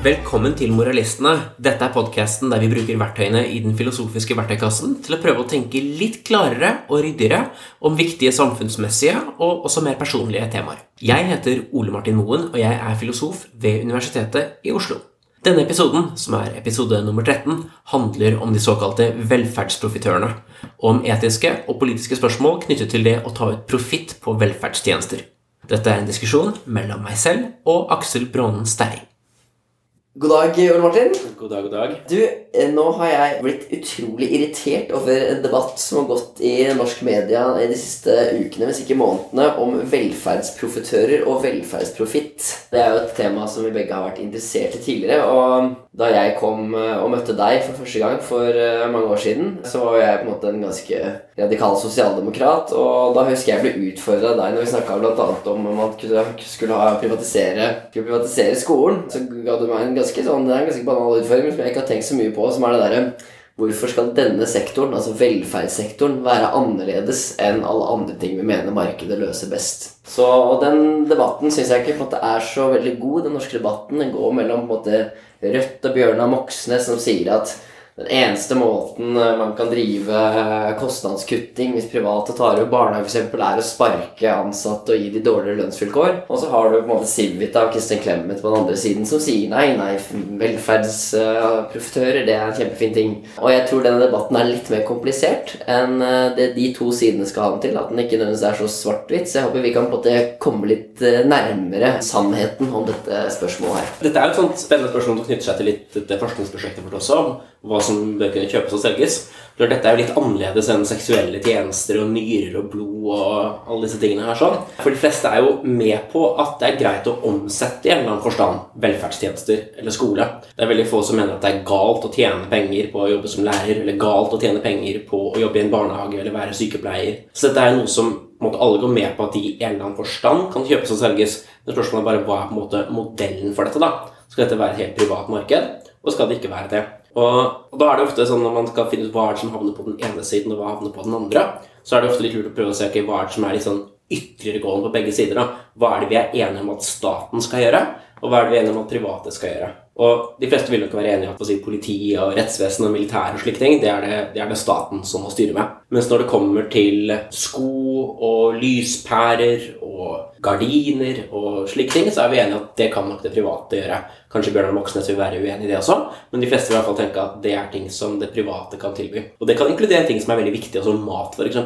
Velkommen til Moralistene. Dette er podkasten der vi bruker verktøyene i den filosofiske verktøykassen til å prøve å tenke litt klarere og ryddigere om viktige samfunnsmessige og også mer personlige temaer. Jeg heter Ole Martin Moen, og jeg er filosof ved Universitetet i Oslo. Denne episoden, som er episode nummer 13, handler om de såkalte velferdsprofitørene, og om etiske og politiske spørsmål knyttet til det å ta ut profitt på velferdstjenester. Dette er en diskusjon mellom meg selv og Aksel Brånen Sterring. God dag, Ole Martin. God dag, god dag. Du, eh, Nå har jeg blitt utrolig irritert over en debatt som har gått i norsk media i de siste ukene, hvis ikke månedene, om velferdsprofitører og velferdsprofitt. Det er jo et tema som vi begge har vært interessert i tidligere. Og da jeg kom eh, og møtte deg for første gang for eh, mange år siden, så var jeg på en måte en ganske radikal sosialdemokrat. Og da husker jeg ble utfordra av deg når vi snakka bl.a. om om man skulle privatisere, privatisere skolen. Så ga du meg en ganske sånn, en ganske banal utfordring som jeg ikke har tenkt så mye på, som er det derre Hvorfor skal denne sektoren, altså velferdssektoren, være annerledes enn alle andre ting vi mener markedet løser best? Så Den debatten syns jeg ikke på en måte er så veldig god. Den norske debatten den går mellom på en måte Rødt og Bjørnar Moxnes, som sier at den eneste måten eh, man kan drive eh, kostnadskutting hvis private tar over barnehage, f.eks., er å sparke ansatte og gi de dårligere lønnsvilkår. Og så har du på en måte Civita og Kristin Clemet på den andre siden som sier nei, nei, velferdsprofitører, det er en kjempefin ting. Og jeg tror denne debatten er litt mer komplisert enn eh, det de to sidene skal ha den til. At den ikke nødvendigvis er så svart-hvitt. Så jeg håper vi kan på en måte komme litt nærmere sannheten om dette spørsmålet her. Dette er et sånt spennende spørsmål som knytter seg til litt det forskningsprosjektet vårt også. hva som bør kunne kjøpes og selges. For dette er jo litt annerledes enn seksuelle tjenester og nyrer og blod og alle disse tingene her. sånn. For de fleste er jo med på at det er greit å omsette i en eller annen forstand velferdstjenester eller skole. Det er veldig få som mener at det er galt å tjene penger på å jobbe som lærer, eller galt å tjene penger på å jobbe i en barnehage eller være sykepleier. Så dette er noe som måte, alle går med på at de i en eller annen forstand kan kjøpes og selges. Men spørsmålet er bare hva er på en måte modellen for dette. da? Skal dette være et helt privat marked, og skal det ikke være det? Og, da er det ofte sånn når man skal finne ut hva som havner på den ene siden, og hva havner på den andre, så er det ofte litt lurt å prøve å se okay, hva som er litt sånn ytterliggående på begge sider. Da. Hva er det vi er enige om at staten skal gjøre, og hva er det vi er enige om at private skal gjøre. Og De fleste vil nok være enige i at si, politi og rettsvesen og militær og slike ting, det er det, det er det, staten som må styre med. Mens når det kommer til sko og lyspærer og gardiner og slike ting, så er vi enige at det kan nok det private gjøre. Kanskje Bjørnar Moxnes vil være uenig i det også, men de fleste vil i hvert fall tenke at det er ting som det private kan tilby. Og det kan inkludere ting som er veldig viktige, altså mat f.eks.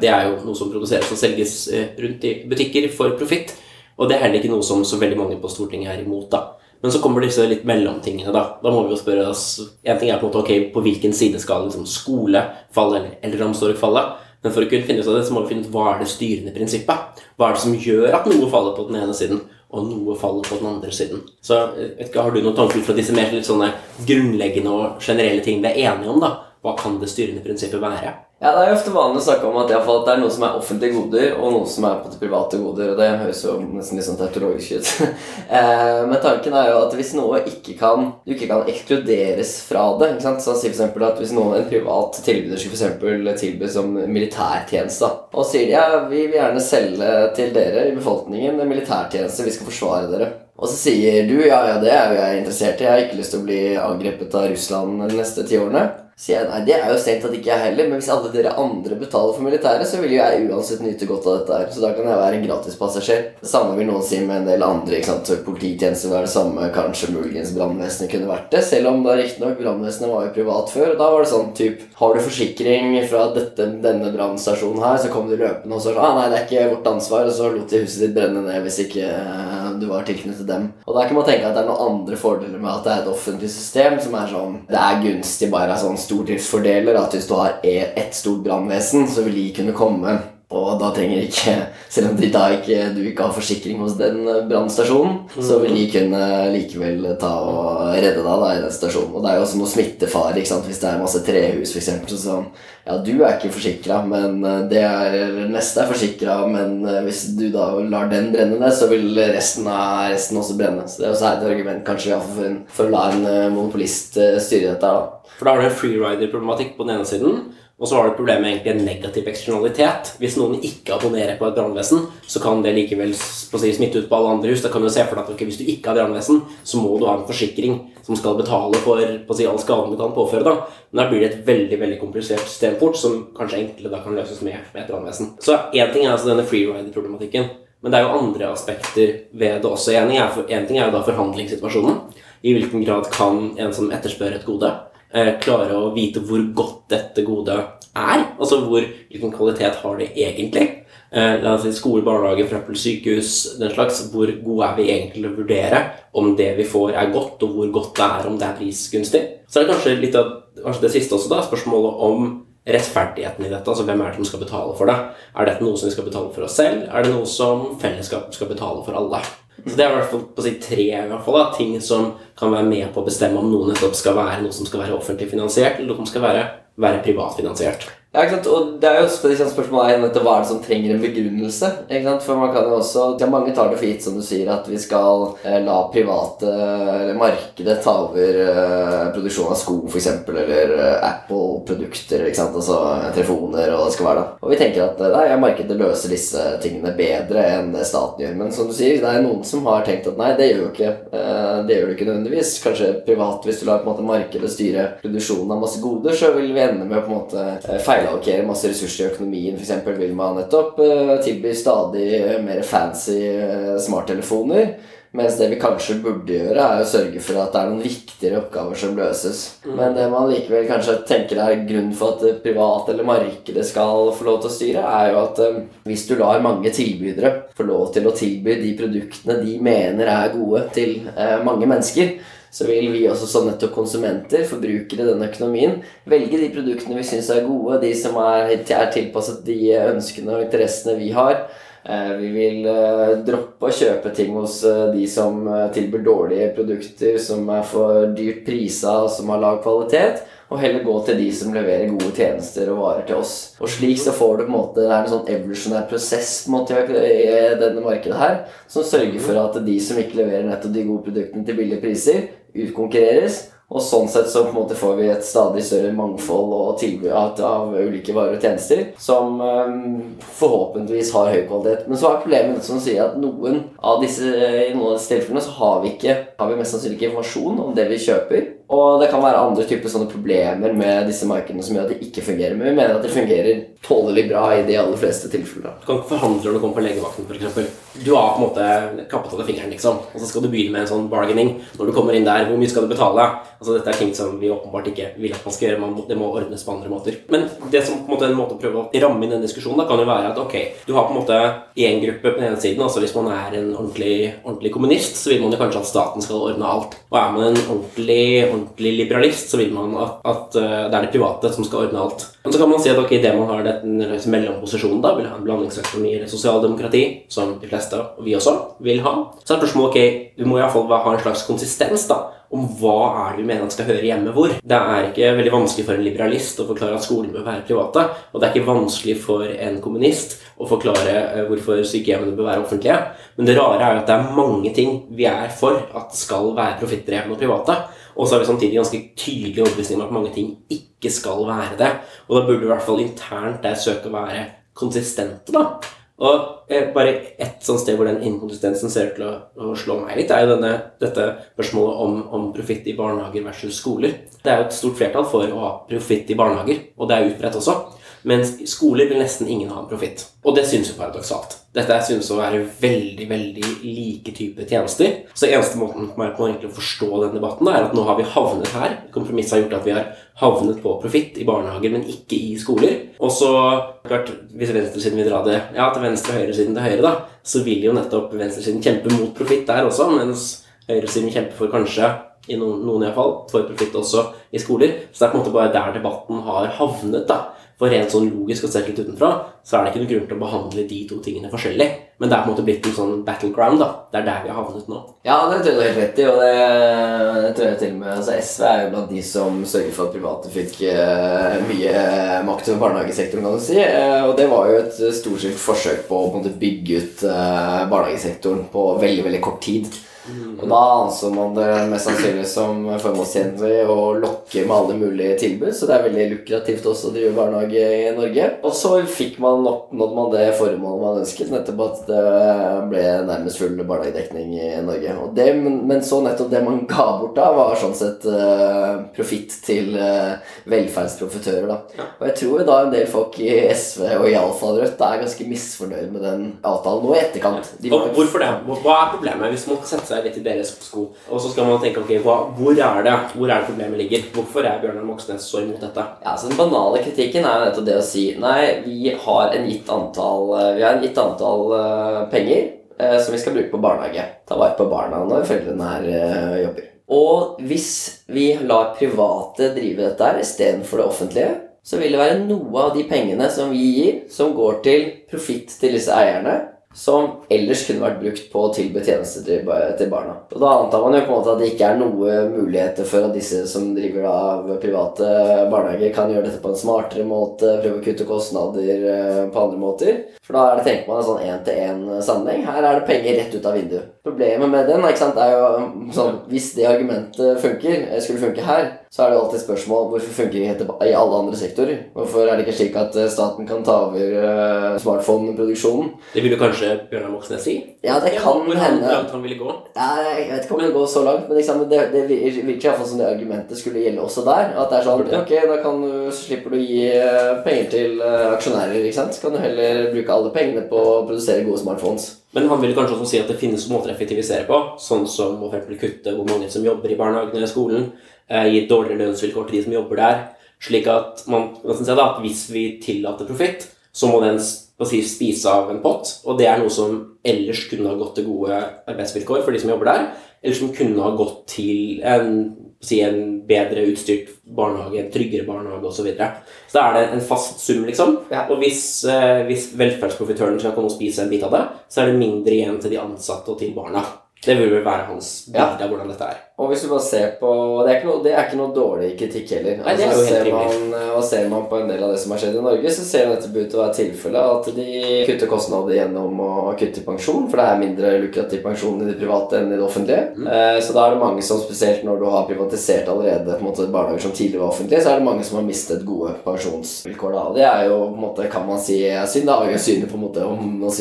Det er jo noe som produseres og selges eh, rundt i butikker for profitt. Og det er heller ikke noe som så veldig mange på Stortinget er imot. da. Men så kommer disse litt mellomtingene. Da Da må vi jo spørre oss En ting er på en måte ok, på hvilken side skal liksom skole falle, eller eldreomsorg falle? Men for å kunne finne ut av det, så må vi finne ut hva er det styrende prinsippet. Hva er det som gjør at noe faller på den ene siden, og noe faller på den andre siden. Så ikke, Har du noen tanker fra disse mer litt sånne grunnleggende og generelle ting vi er enige om? da? Hva kan det styrende prinsippet være? Ja, Det er jo ofte vanlig å snakke om at, det er noe som er offentlige goder, og noe som er på private goder. og Det høres jo nesten litt sånn tautologisk ut. eh, men tanken er jo at hvis noe ikke kan, du ikke kan ekskluderes fra det ikke sant? Så si for at Hvis noen, en privat tilbyder skulle for tilby som militærtjeneste, og sier ja, vi vil gjerne selge til dere i befolkningen en militærtjeneste, vi skal forsvare dere. Og så sier du ja, ja, det er jo jeg interessert i, jeg har ikke lyst til å bli angrepet av Russland de neste ti årene sier jeg nei, det er jo strengt tatt ikke jeg heller, men hvis alle dere andre betaler for militæret, så vil jo jeg uansett nyte godt av dette her. Så da kan jeg være en gratispassasjer. Samme vil noen si med en del andre. ikke sant? Polititjenester var det samme, kanskje muligens brannvesenet kunne vært det. Selv om da riktignok brannvesenet var jo privat før. Og da var det sånn typ Har du forsikring fra dette, denne brannstasjonen her, så kom du løpende og så ah, nei, det er ikke vårt ansvar, og så lot de huset ditt brenne ned hvis ikke uh, du var tilknyttet dem. Og da kan man tenke at det er noen andre fordeler med at det er et offentlig system som er sånn Det er gunstig bare sånn stordriftsfordeler. At hvis du har e- ett stort brannvesen, så vil de kunne komme. Og da trenger ikke Selv om ikke, du ikke har forsikring hos den brannstasjonen, så vil de kunne likevel ta og redde deg da i den stasjonen. Og det er jo også noe smittefare ikke sant? hvis det er masse trehus, f.eks. Så sånn Ja, du er ikke forsikra, men eh, det er, neste er forsikra, men eh, hvis du da lar den brenne ned, så vil resten, av, resten også brenne. Så det er også et argument kanskje for, for, å la en eh, monopolist styre dette. da for da har du en freerider-problematikk på den ene siden, og så har du problemet egentlig en negativ eksternalitet. Hvis noen ikke abonnerer på et brannvesen, så kan det likevel si, smitte ut på alle andre hus. Da kan du se for deg at okay, hvis du ikke har brannvesen, så må du ha en forsikring som skal betale for si, all skaden du kan påføre. da. Men da blir det et veldig veldig komplisert system fort, som kanskje enklere da kan løses med, med et brannvesen. Så én ting er altså denne freeride-problematikken. Men det er jo andre aspekter ved det også. For, en ting er jo da forhandlingssituasjonen. I hvilken grad kan en som etterspør et gode, klare å vite hvor godt dette godet er. Altså hvor, hvilken kvalitet har det egentlig. Eh, la oss si skole, barnehage, for sykehus, den slags. Hvor gode er vi egentlig til å vurdere om det vi får, er godt, og hvor godt det er om det er prisgunstig. Så er det kanskje litt av kanskje det siste også, da, spørsmålet om rettferdigheten i dette. altså Hvem er det som skal betale for det? Er dette noe som vi skal betale for oss selv? Er det noe som fellesskapet skal betale for alle? Så Det er i hvert fall på si tre i hvert fall, da, ting som kan være med på å bestemme om noe nettopp skal være noe som skal være offentlig finansiert, eller noe som skal være, være privatfinansiert. Ja, ikke sant? Og det er jo liksom spørsmålet hva er det som trenger en begrunnelse. Ikke sant? For man kan jo også, ja, Mange tar det for gitt som du sier, at vi skal eh, la private eller markedet ta over eh, produksjon av sko f.eks. Eller eh, Apple-produkter. ikke sant? Altså telefoner og det skal være da. Og vi tenker at nei, ja, markedet løser disse tingene bedre enn staten gjør. Men som du sier, det er noen som har tenkt at nei, det gjør jo ikke eh, det gjør du ikke nødvendigvis. Kanskje privat, hvis du lar på en måte markedet styre produksjonen av masse goder, så vil vi ende med å på en måte eh, feile feilallokere masse ressurser i økonomien. F.eks. vil man nettopp uh, tilby stadig mer fancy uh, smarttelefoner. Mens det vi kanskje burde gjøre, er å sørge for at det er noen viktigere oppgaver som løses. Mm. Men det man likevel kanskje tenker er grunnen for at private eller markedet skal få lov til å styre, er jo at um, hvis du lar mange tilbydere få lov til å tilby de produktene de mener er gode til uh, mange mennesker, så vil vi også som nettopp konsumenter, forbrukere i denne økonomien, velge de produktene vi syns er gode, de som er, er tilpasset de ønskene og interessene vi har. Eh, vi vil eh, droppe å kjøpe ting hos eh, de som tilbyr dårlige produkter, som er for dyrt prisa og som har lav kvalitet og heller gå til de som leverer gode tjenester og varer til oss. Og slik så får du på en måte Det er en sånn evolusjonær prosess på en måte i denne markedet her som sørger for at de som ikke leverer nettopp de gode produktene til billige priser, utkonkurreres. Og sånn sett så på en måte får vi et stadig større mangfold og tilbud av, ulike varer og tjenester som um, forhåpentligvis har høy kvalitet. Men så er problemet som sier at noen av disse, i noen av disse tilfellene så har vi, ikke, har vi mest sannsynlig ikke informasjon om det vi kjøper. Og det kan være andre typer sånne problemer med disse markedene som gjør at de ikke fungerer. Men vi mener at de fungerer tålelig bra i de aller fleste tilfeller. Du kan ikke forhandle når du kommer på legevakten, f.eks. Du har på en måte kappet av fingeren, liksom. Og så skal du begynne med en sånn bargaining. Når du kommer inn der, hvor mye skal du betale? Altså Dette er ting som vi åpenbart ikke vil at man skal gjøre. det må ordnes på andre måter. Men det som på en måte en måte å prøve å ramme inn den diskusjonen da, kan jo være at ok, du har på en måte én gruppe på den ene siden. altså Hvis man er en ordentlig, ordentlig kommunist, så vil man jo kanskje at staten skal ordne alt. Og er man en ordentlig ordentlig liberalist, så vil man at, at uh, det er det private som skal ordne alt. Men så kan man si at ok, det man har den mellomposisjonen, da, vil ha en blandingsøkonomi eller sosialdemokrati, som de fleste, og vi også, vil ha. Så er spørsmålet ok, vi må iallfall ha en slags konsistens da, om hva er det vi mener at skal høre hjemme hvor. Det er ikke veldig vanskelig for en liberalist å forklare at skolen bør være private, og det er ikke vanskelig for en kommunist å forklare uh, hvorfor sykehjemmene bør være offentlige. Men det rare er jo at det er mange ting vi er for at skal være profittdrevne og private. Og så har vi samtidig ganske tydelig overbevisning om at mange ting ikke skal være det. Og da burde vi i hvert fall internt der søke å være konsistente, da. Og eh, bare ett sånt sted hvor den inkonsistensen ser ut til å, å, slå meg litt, er jo denne, dette spørsmålet om, om profitt i barnehager versus skoler. Det er jo et stort flertall for å ha profitt i barnehager, og det er utbredt også. Mens skoler vil nesten ingen ha en profitt. Og det synes jo paradoksalt. Dette synes å være veldig veldig like type tjenester. Så eneste måten på egentlig å forstå den debatten er at nå har vi havnet her. Kompromisset har gjort at vi har havnet på profitt i barnehager, men ikke i skoler. Og så, klart, hvis venstresiden vil dra det ja, til venstre og høyresiden til høyre, da, så vil jo nettopp venstresiden kjempe mot profitt der også, mens høyresiden kjemper for kanskje i noen, noen iallfall, for profitt også i skoler. Så det er på en måte bare der debatten har havnet. da. For rent sånn logisk og sett litt utenfra, så er det ikke noen grunn til å behandle de to tingene forskjellig. Men det er på en måte blitt en sånn battleground. da. Det er der vi har havnet nå. Ja, det tror jeg du har helt rett i. Og det, det, tror jeg til og med altså SV er jo blant de som sørger for at private fikk uh, mye makt over barnehagesektoren, kan du si. Uh, og det var jo et storstilt forsøk på å på måte bygge ut uh, barnehagesektoren på veldig, veldig kort tid. Og da anså man det mest sannsynlig som formålstjenlig å lokke med alle mulige tilbud, så det er veldig lukrativt også å drive barnehage i Norge. Og så fikk man oppnådd man det formålet man ønsket, nettopp at det ble nærmest full barnehagedekning i Norge. Og det, men, så nettopp det man ga bort da, var sånn sett uh, profitt til uh, velferdsprofitører, da. Ja. Og jeg tror da en del folk i SV og iallfall Rødt er ganske misfornøyd med den avtalen nå i etterkant. De var- hvorfor det? Hva er problemet hvis man sette seg litt i deres sko? Og så skal man tenke ok, hva, hvor er det Hvor er det problemet ligger? Hvorfor er Bjørnar Moxnes så imot dette? Ja, så Den banale kritikken er jo nettopp det å si Nei, vi har en gitt antall, eh, vi har en gitt antall uh, penger uh, som vi skal bruke på barnehage. Ta vare på barna når foreldrene her uh, jobber. Og hvis vi lar private drive dette her istedenfor det offentlige, så vil det være noe av de pengene som vi gir, som går til profitt til disse eierne, som ellers kunne vært brukt på å tilby tjenester til barna. Og Da antar man jo på en måte at det ikke er noe muligheter for at disse som driver av private barnehager, kan gjøre dette på en smartere måte, prøve å kutte kostnader eh, på andre måter. For da er det, tenker man en sånn én-til-én-sammenheng. Her er det penger rett ut av vinduet. Problemet med den ikke sant, er jo um, sånn Hvis det argumentet funker, eh, skulle funke her, så er det alltid spørsmål hvorfor funker det ikke i alle andre sektorer? Hvorfor er det ikke slik at eh, staten kan ta over eh, smartphone-produksjonen? Det ville kanskje Bjørnar Moxnes si? Ja, det kan hvor hende. langt han ville gå. Ja, jeg vet ikke om det går så langt, men liksom, det, det virker i hvert fall som det argumentet skulle gjelde også der. At det er sånn, ok, da kan du, slipper du å gi penger til aksjonærer, ikke sant? Så kan du heller bruke alle pengene på å produsere gode smartphones. Men han vil kanskje også si at det finnes måter å effektivisere på, sånn som eksempel kutte hvor mange som jobber i barnehagen eller skolen, eh, gi dårligere lønnsvilkår til de som jobber der, slik at man man da, at hvis vi tillater profitt, så må den på å si, spise av en pott, og det er noe som ellers kunne ha gått til gode arbeidsvilkår for de som jobber der, eller som kunne ha gått til en, si, en bedre utstyrt barnehage, en tryggere barnehage osv. Så, videre. så da er det en fast sum, liksom. Ja. Og hvis, eh, hvis velferdsprofitøren skal komme og spise en bit av det, så er det mindre igjen til de ansatte og til barna. Det vil vel være hans bilde av hvordan dette er. Og hvis du bare ser på Det er ikke noe, det er ikke noe dårlig kritikk heller. Nei, helt ser man, og ser man på en del av det som har skjedd i Norge, så ser man nettopp ut til å være tilfellet at de kutter kostnader gjennom å kutte pensjon, for det er mindre lukrativ pensjon i det private enn i det offentlige. Mm. Eh, så da er det mange som, spesielt når du har privatisert allerede måte barnehager som tidligere var offentlige, så er det mange som har mistet gode pensjonsvilkår da. Og det er jo på en måte, kan man si, er synd. Det avgjør synet på en måte om man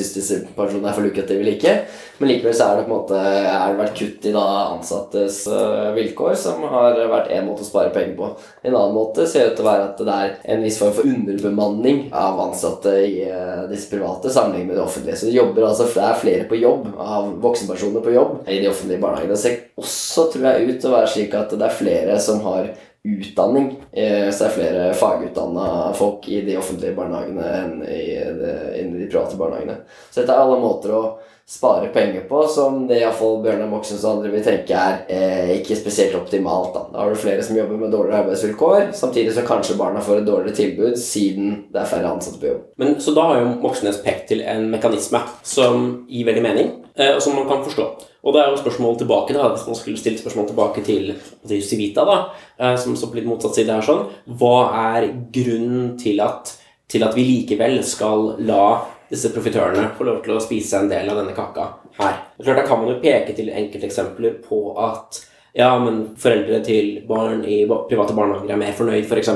pensjon er for lukrativ eller ikke. Men likevel så er det på en måte er det vært kutt i da ansattes vilkår, som har vært en måte å spare penger på. En annen måte ser ut til å være at det er en viss form for underbemanning av ansatte i øh, disse private sammenlignet med det offentlige. Så det jobber altså det er flere på jobb av voksenpersoner på jobb i de offentlige barnehagene. Det ser også, tror jeg, ut til å være slik at det er flere som har utdanning. eh, Så det er flere fagutdanna folk i de offentlige barnehagene enn i, de, i de private barnehagene. Så dette er alle måter å spare penger på som det iallfall Bjørnar Moxnes og andre vil tenke er eh, ikke spesielt optimalt. Da. da har du flere som jobber med dårligere arbeidsvilkår, samtidig så kanskje barna får et dårligere tilbud siden det er færre ansatte på jobb. Men Så da har jo Moxnes pekt til en mekanisme som gir veldig mening, eh, og som man kan forstå. Og det er jo spørsmål tilbake da, Hvis man skulle stilt spørsmål tilbake til, til Civita, da, eh, som står på litt motsatt side her, sånn, hva er grunnen til at, til at vi likevel skal la disse profitørene får lov til å spise en del av denne kaka her? Er klart, Da kan man jo peke til enkelteksempler på at ja, men foreldre til barn i private barnehager er mer fornøyd, f.eks.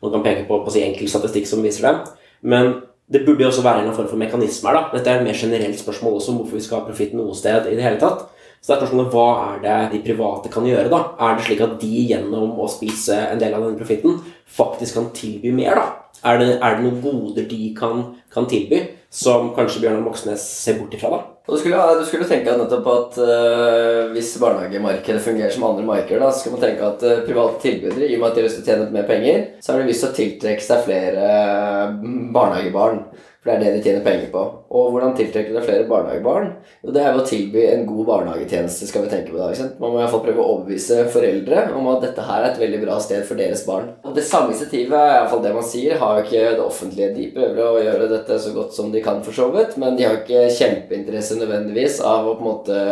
Man kan peke på, på si enkel statistikk som viser det. Men det burde jo også være en form for mekanismer. da. Dette er et mer generelt spørsmål også om hvorfor vi skal ha profitt noe sted i det hele tatt. Så det er spørsmålet hva er det de private kan gjøre, da? Er det slik at de gjennom å spise en del av denne profitten faktisk kan tilby mer, da? Er det, er det noen goder de kan, kan tilby, som kanskje Bjørnar Moxnes ser bort ifra, da? Og du skulle, du skulle tenke nettopp at uh, hvis barnehagemarkedet fungerer som andre markeder, da, så skal man tenke at uh, private tilbydere, i og med at de har lyst til å tjene mer penger, så har de lyst til å tiltrekke seg flere øh, barnehagebarn. For det er det de tjener penger på. Og hvordan tiltrekker det flere barnehagebarn? Jo, det er ved å tilby en god barnehagetjeneste, skal vi tenke på da. ikke sant? Man må i hvert fall prøve å overbevise foreldre om at dette her er et veldig bra sted for deres barn. Og det samme initiativet er i hvert fall det man sier, har jo ikke det offentlige. De prøver å gjøre dette så godt som de kan, for så vidt, men de har ikke kjempeinteresse nødvendigvis av å på en måte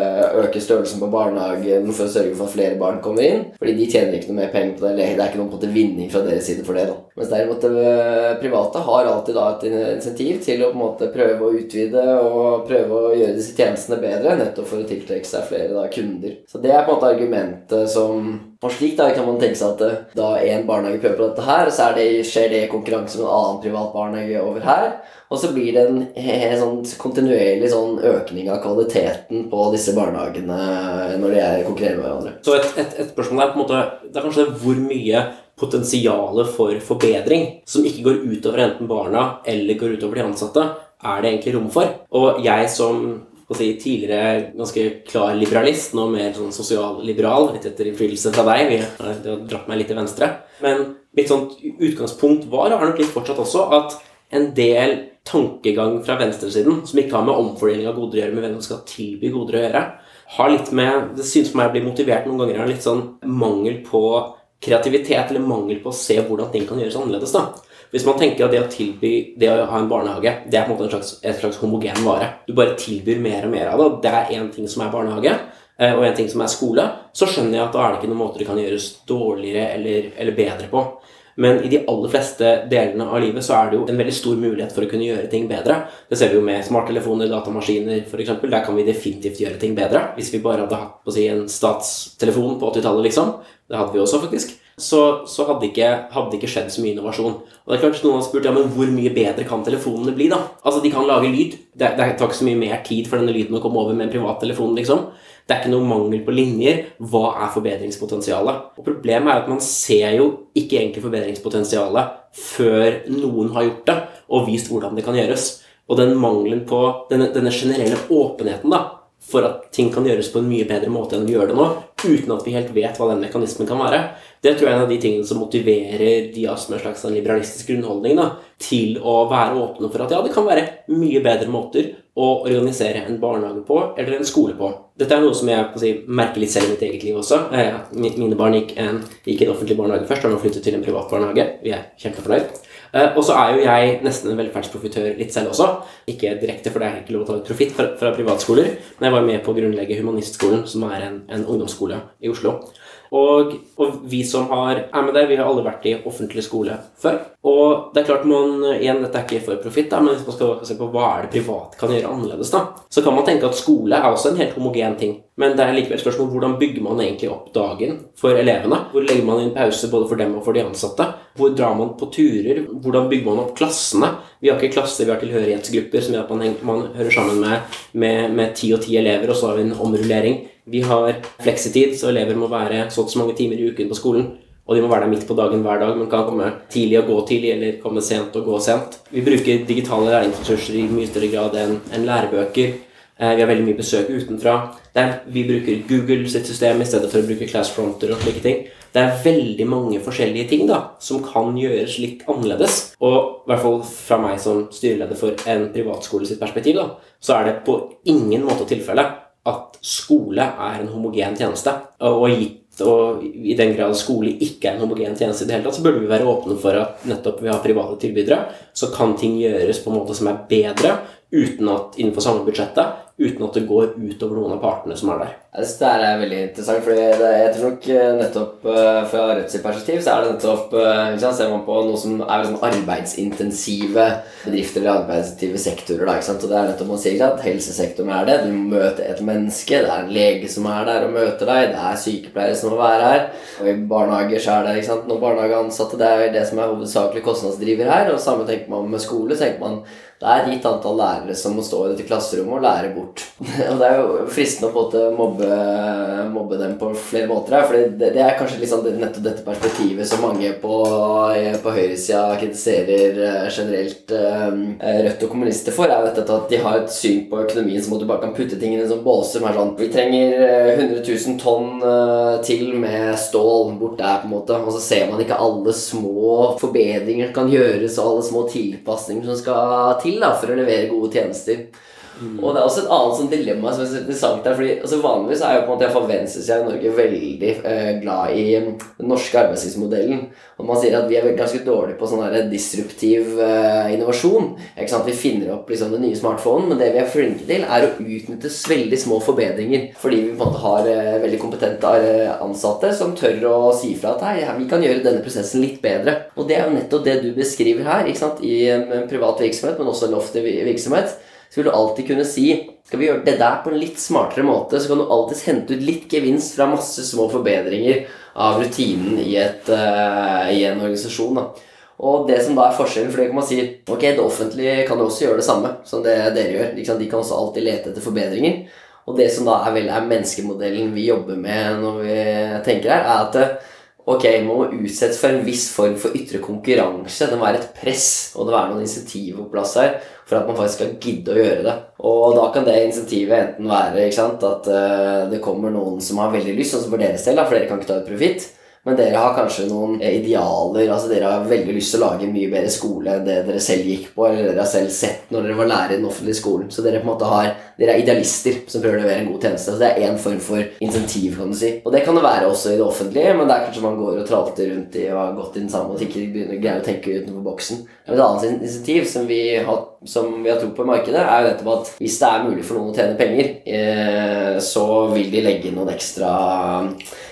øke størrelsen på barnehagen for å sørge for at flere barn kommer inn. Fordi de tjener ikke noe mer penger på det. Det er ikke noen på en måte vinning fra deres side for det. da. Mens derimot det private har alltid da et insentiv til å på en måte prøve å utvide og prøve å gjøre disse tjenestene bedre, nettopp for å tiltrekke seg flere da, kunder. Så det er på en måte argumentet som Og slik da kan man tenke seg at eh, da en barnehage prøver på dette her, så det, skjer det i konkurranse med en annen privat barnehage over her. Og så blir det en, en sånn kontinuerlig sånn økning av kvaliteten på disse barnehagene når de er konkurrerer med hverandre. Så et, et, et spørsmål er på en måte Det er kanskje det hvor mye potensialet for forbedring som ikke går utover enten barna eller går utover de ansatte, er det egentlig rom for. Og jeg som si, tidligere ganske klar liberalist, nå mer sånn sosialliberal, litt etter innflytelse fra deg, vi har dratt meg litt til venstre, men mitt sånt utgangspunkt var, og har nok litt fortsatt også, at en del tankegang fra venstresiden som ikke har med omfordeling av goder å gjøre, med hvem som skal tilby goder å gjøre, har litt med Det synes for meg å bli motivert noen ganger av litt sånn mangel på kreativitet eller mangel på å se hvordan ting kan gjøres annerledes. da. Hvis man tenker at det å tilby det å ha en barnehage, det er på en måte en slags, et slags homogen vare. Du bare tilbyr mer og mer av det. Det er én ting som er barnehage, eh, og en ting som er skole. Så skjønner jeg at da er det ikke noen måter det kan gjøres dårligere eller, eller bedre på. Men i de aller fleste delene av livet så er det jo en veldig stor mulighet for å kunne gjøre ting bedre. Det ser vi jo med smarttelefoner, datamaskiner f.eks. Der kan vi definitivt gjøre ting bedre. Hvis vi bare hadde hatt på å si, en statstelefon på 80-tallet, liksom. Det hadde vi også, faktisk. Så, så hadde, ikke, ikke skjedd så mye innovasjon. Og det er klart Noen har spurt ja, men hvor mye bedre kan telefonene bli. da? Altså, De kan lage lyd. Det, det tar ikke så mye mer tid for denne lyden å komme over med en privattelefon. liksom. Det er ikke noe mangel på linjer. Hva er forbedringspotensialet? Og Problemet er at man ser jo ikke egentlig forbedringspotensialet før noen har gjort det og vist hvordan det kan gjøres. Og den mangelen på denne, denne generelle åpenheten da, for at ting kan gjøres på en mye bedre måte enn vi gjør det nå, uten at vi helt vet hva den mekanismen kan være, det tror jeg er en av de tingene som motiverer de som en slags liberalistisk grunnholdning da, til å være åpne for at ja, det kan være mye bedre måter å organisere en barnehage på eller en skole på. Dette er noe som jeg si, merker litt selv i mitt eget liv også. Eh, mine barn gikk en, gikk en offentlig barnehage først, og nå flyttet til en privat barnehage. Vi er kjempefornøyd. Eh, og så er jo jeg nesten en velferdsprofitør litt selv også. Ikke direkte, for det er ikke lov å ta ut profitt fra, fra, privatskoler, men jeg var med på å grunnlegge Humanistskolen, som er en, en ungdomsskole i Oslo. Og, og, vi som har, er med der, vi har alle vært i offentlig skole før. Og det er klart man, igjen, Dette er ikke for profitt, men hvis man skal se på hva er det private kan gjøre annerledes, da, så kan man tenke at skole er også en helt homogen ting. Men det er likevel spørsmål hvordan bygger man egentlig opp dagen for elevene? Hvor legger man inn pause både for dem og for de ansatte? Hvor drar man på turer? Hvordan bygger man opp klassene? Vi har ikke klasser, vi har tilhørighetsgrupper som gjør at man, man hører sammen med ti og ti elever, og så har vi en omrullering. Vi har fleksitid, så elever må være så og så mange timer i uken på skolen. Og de må være der midt på dagen hver dag, men kan komme tidlig og gå tidlig, eller komme sent og gå sent. Vi bruker digitale læringsressurser i mye større grad enn en lærebøker. Eh, vi har veldig mye besøk utenfra. Der vi bruker Google sitt system i stedet for å bruke Classfronter og slike ting. Det er veldig mange forskjellige ting da, som kan gjøres litt annerledes. Og i hvert fall fra meg som styreleder for en privatskole sitt perspektiv, da, så er det på ingen måte tilfellet at skole er en homogen tjeneste. Og gitt og i den grad skole ikke er en homogen tjeneste, i det hele tatt, så burde vi være åpne for at nettopp vi har private tilbydere, så kan ting gjøres på en måte som er bedre, uten at innenfor samme budsjettet, uten at det går utover noen av partene som er der. Det er veldig interessant, for jeg tror nok eh, nettopp eh, fra Rødts perspektiv så er det nettopp eh, sant, Ser man på noe som er liksom arbeidsintensive bedrifter eller arbeidsintensive sektorer, da, og det er nettopp man sier at helsesektoren er det. Du må møte et menneske, det er en lege som er der og møter deg, det er sykepleiere som må være her. Og i barnehager så er det ikke sant, noen barnehageansatte, det er det som er hovedsakelig kostnadsdriver her. Og samme tenker man med skole. så tenker man det er et gitt antall lærere som må stå i dette klasserommet og lære bort. og Det er jo fristende å på en måte mobbe, mobbe, dem på flere måter her. For det, det, er kanskje liksom nettopp dette perspektivet som mange på, på høyresida kritiserer eh, generelt uh, Rødt og kommunister for, er dette at de har et syn på økonomien som at du bare kan putte ting i en sånn båse som sånn Vi trenger 100 000 tonn til med stål bort der, på en måte. Og så ser man ikke alle små forbedringer som kan gjøres, og alle små tilpasninger som skal til da, for å levere gode tjenester. Mm. Og det er også et annet sånn dilemma som er interessant der. fordi altså Vanligvis er jo på en måte venstresida i Norge veldig eh, glad i um, den norske arbeidslivsmodellen. Og man sier at vi er ganske dårlige på sånn disruptiv eh, innovasjon. Ikke sant? Vi finner opp liksom den nye smartphonen, men det vi er flinke til, er å utnytte veldig små forbedringer. Fordi vi på en måte har eh, veldig kompetente eh, ansatte som tør å si fra at hei, vi kan gjøre denne prosessen litt bedre. Og det er jo nettopp det du beskriver her, ikke sant? i en privat virksomhet, men også en loftig virksomhet så vil du alltid kunne si skal vi gjøre det der på en litt smartere måte, så kan du alltids hente ut litt gevinst fra masse små forbedringer av rutinen i, et, uh, i en organisasjon. da. Og det som da er forskjellen, for det kan man si ok, det offentlige kan jo også gjøre det samme som det dere gjør. De kan også alltid lete etter forbedringer. Og det som da er, vel, er menneskemodellen vi jobber med når vi tenker her, er at ok, man må utsettes for en viss form for ytre konkurranse. Det må være et press, og det må være noen insentiv på plass her for at man faktisk skal gidde å gjøre det. Og da kan det insentivet enten være sant, at uh, det kommer noen som har veldig lyst, sånn som for deres del, for dere kan ikke ta ut profitt. Men dere har kanskje noen eh, idealer. altså Dere har veldig lyst til å lage en mye bedre skole enn det dere selv gikk på, eller dere har selv sett når dere var lærer i den offentlige skolen. Så dere på en måte har, dere er idealister som prøver å levere en god tjeneste. Så det er én form for insentiv, kan du si. Og det kan det være også i det offentlige, men det er kanskje man går og tralter rundt i og har gått i den samme og ikke greier å tenke utenfor boksen. Et annet insentiv som vi har, som vi har tro på i markedet, er jo nettopp at hvis det er mulig for noen å tjene penger, eh, så vil de legge inn noen ekstra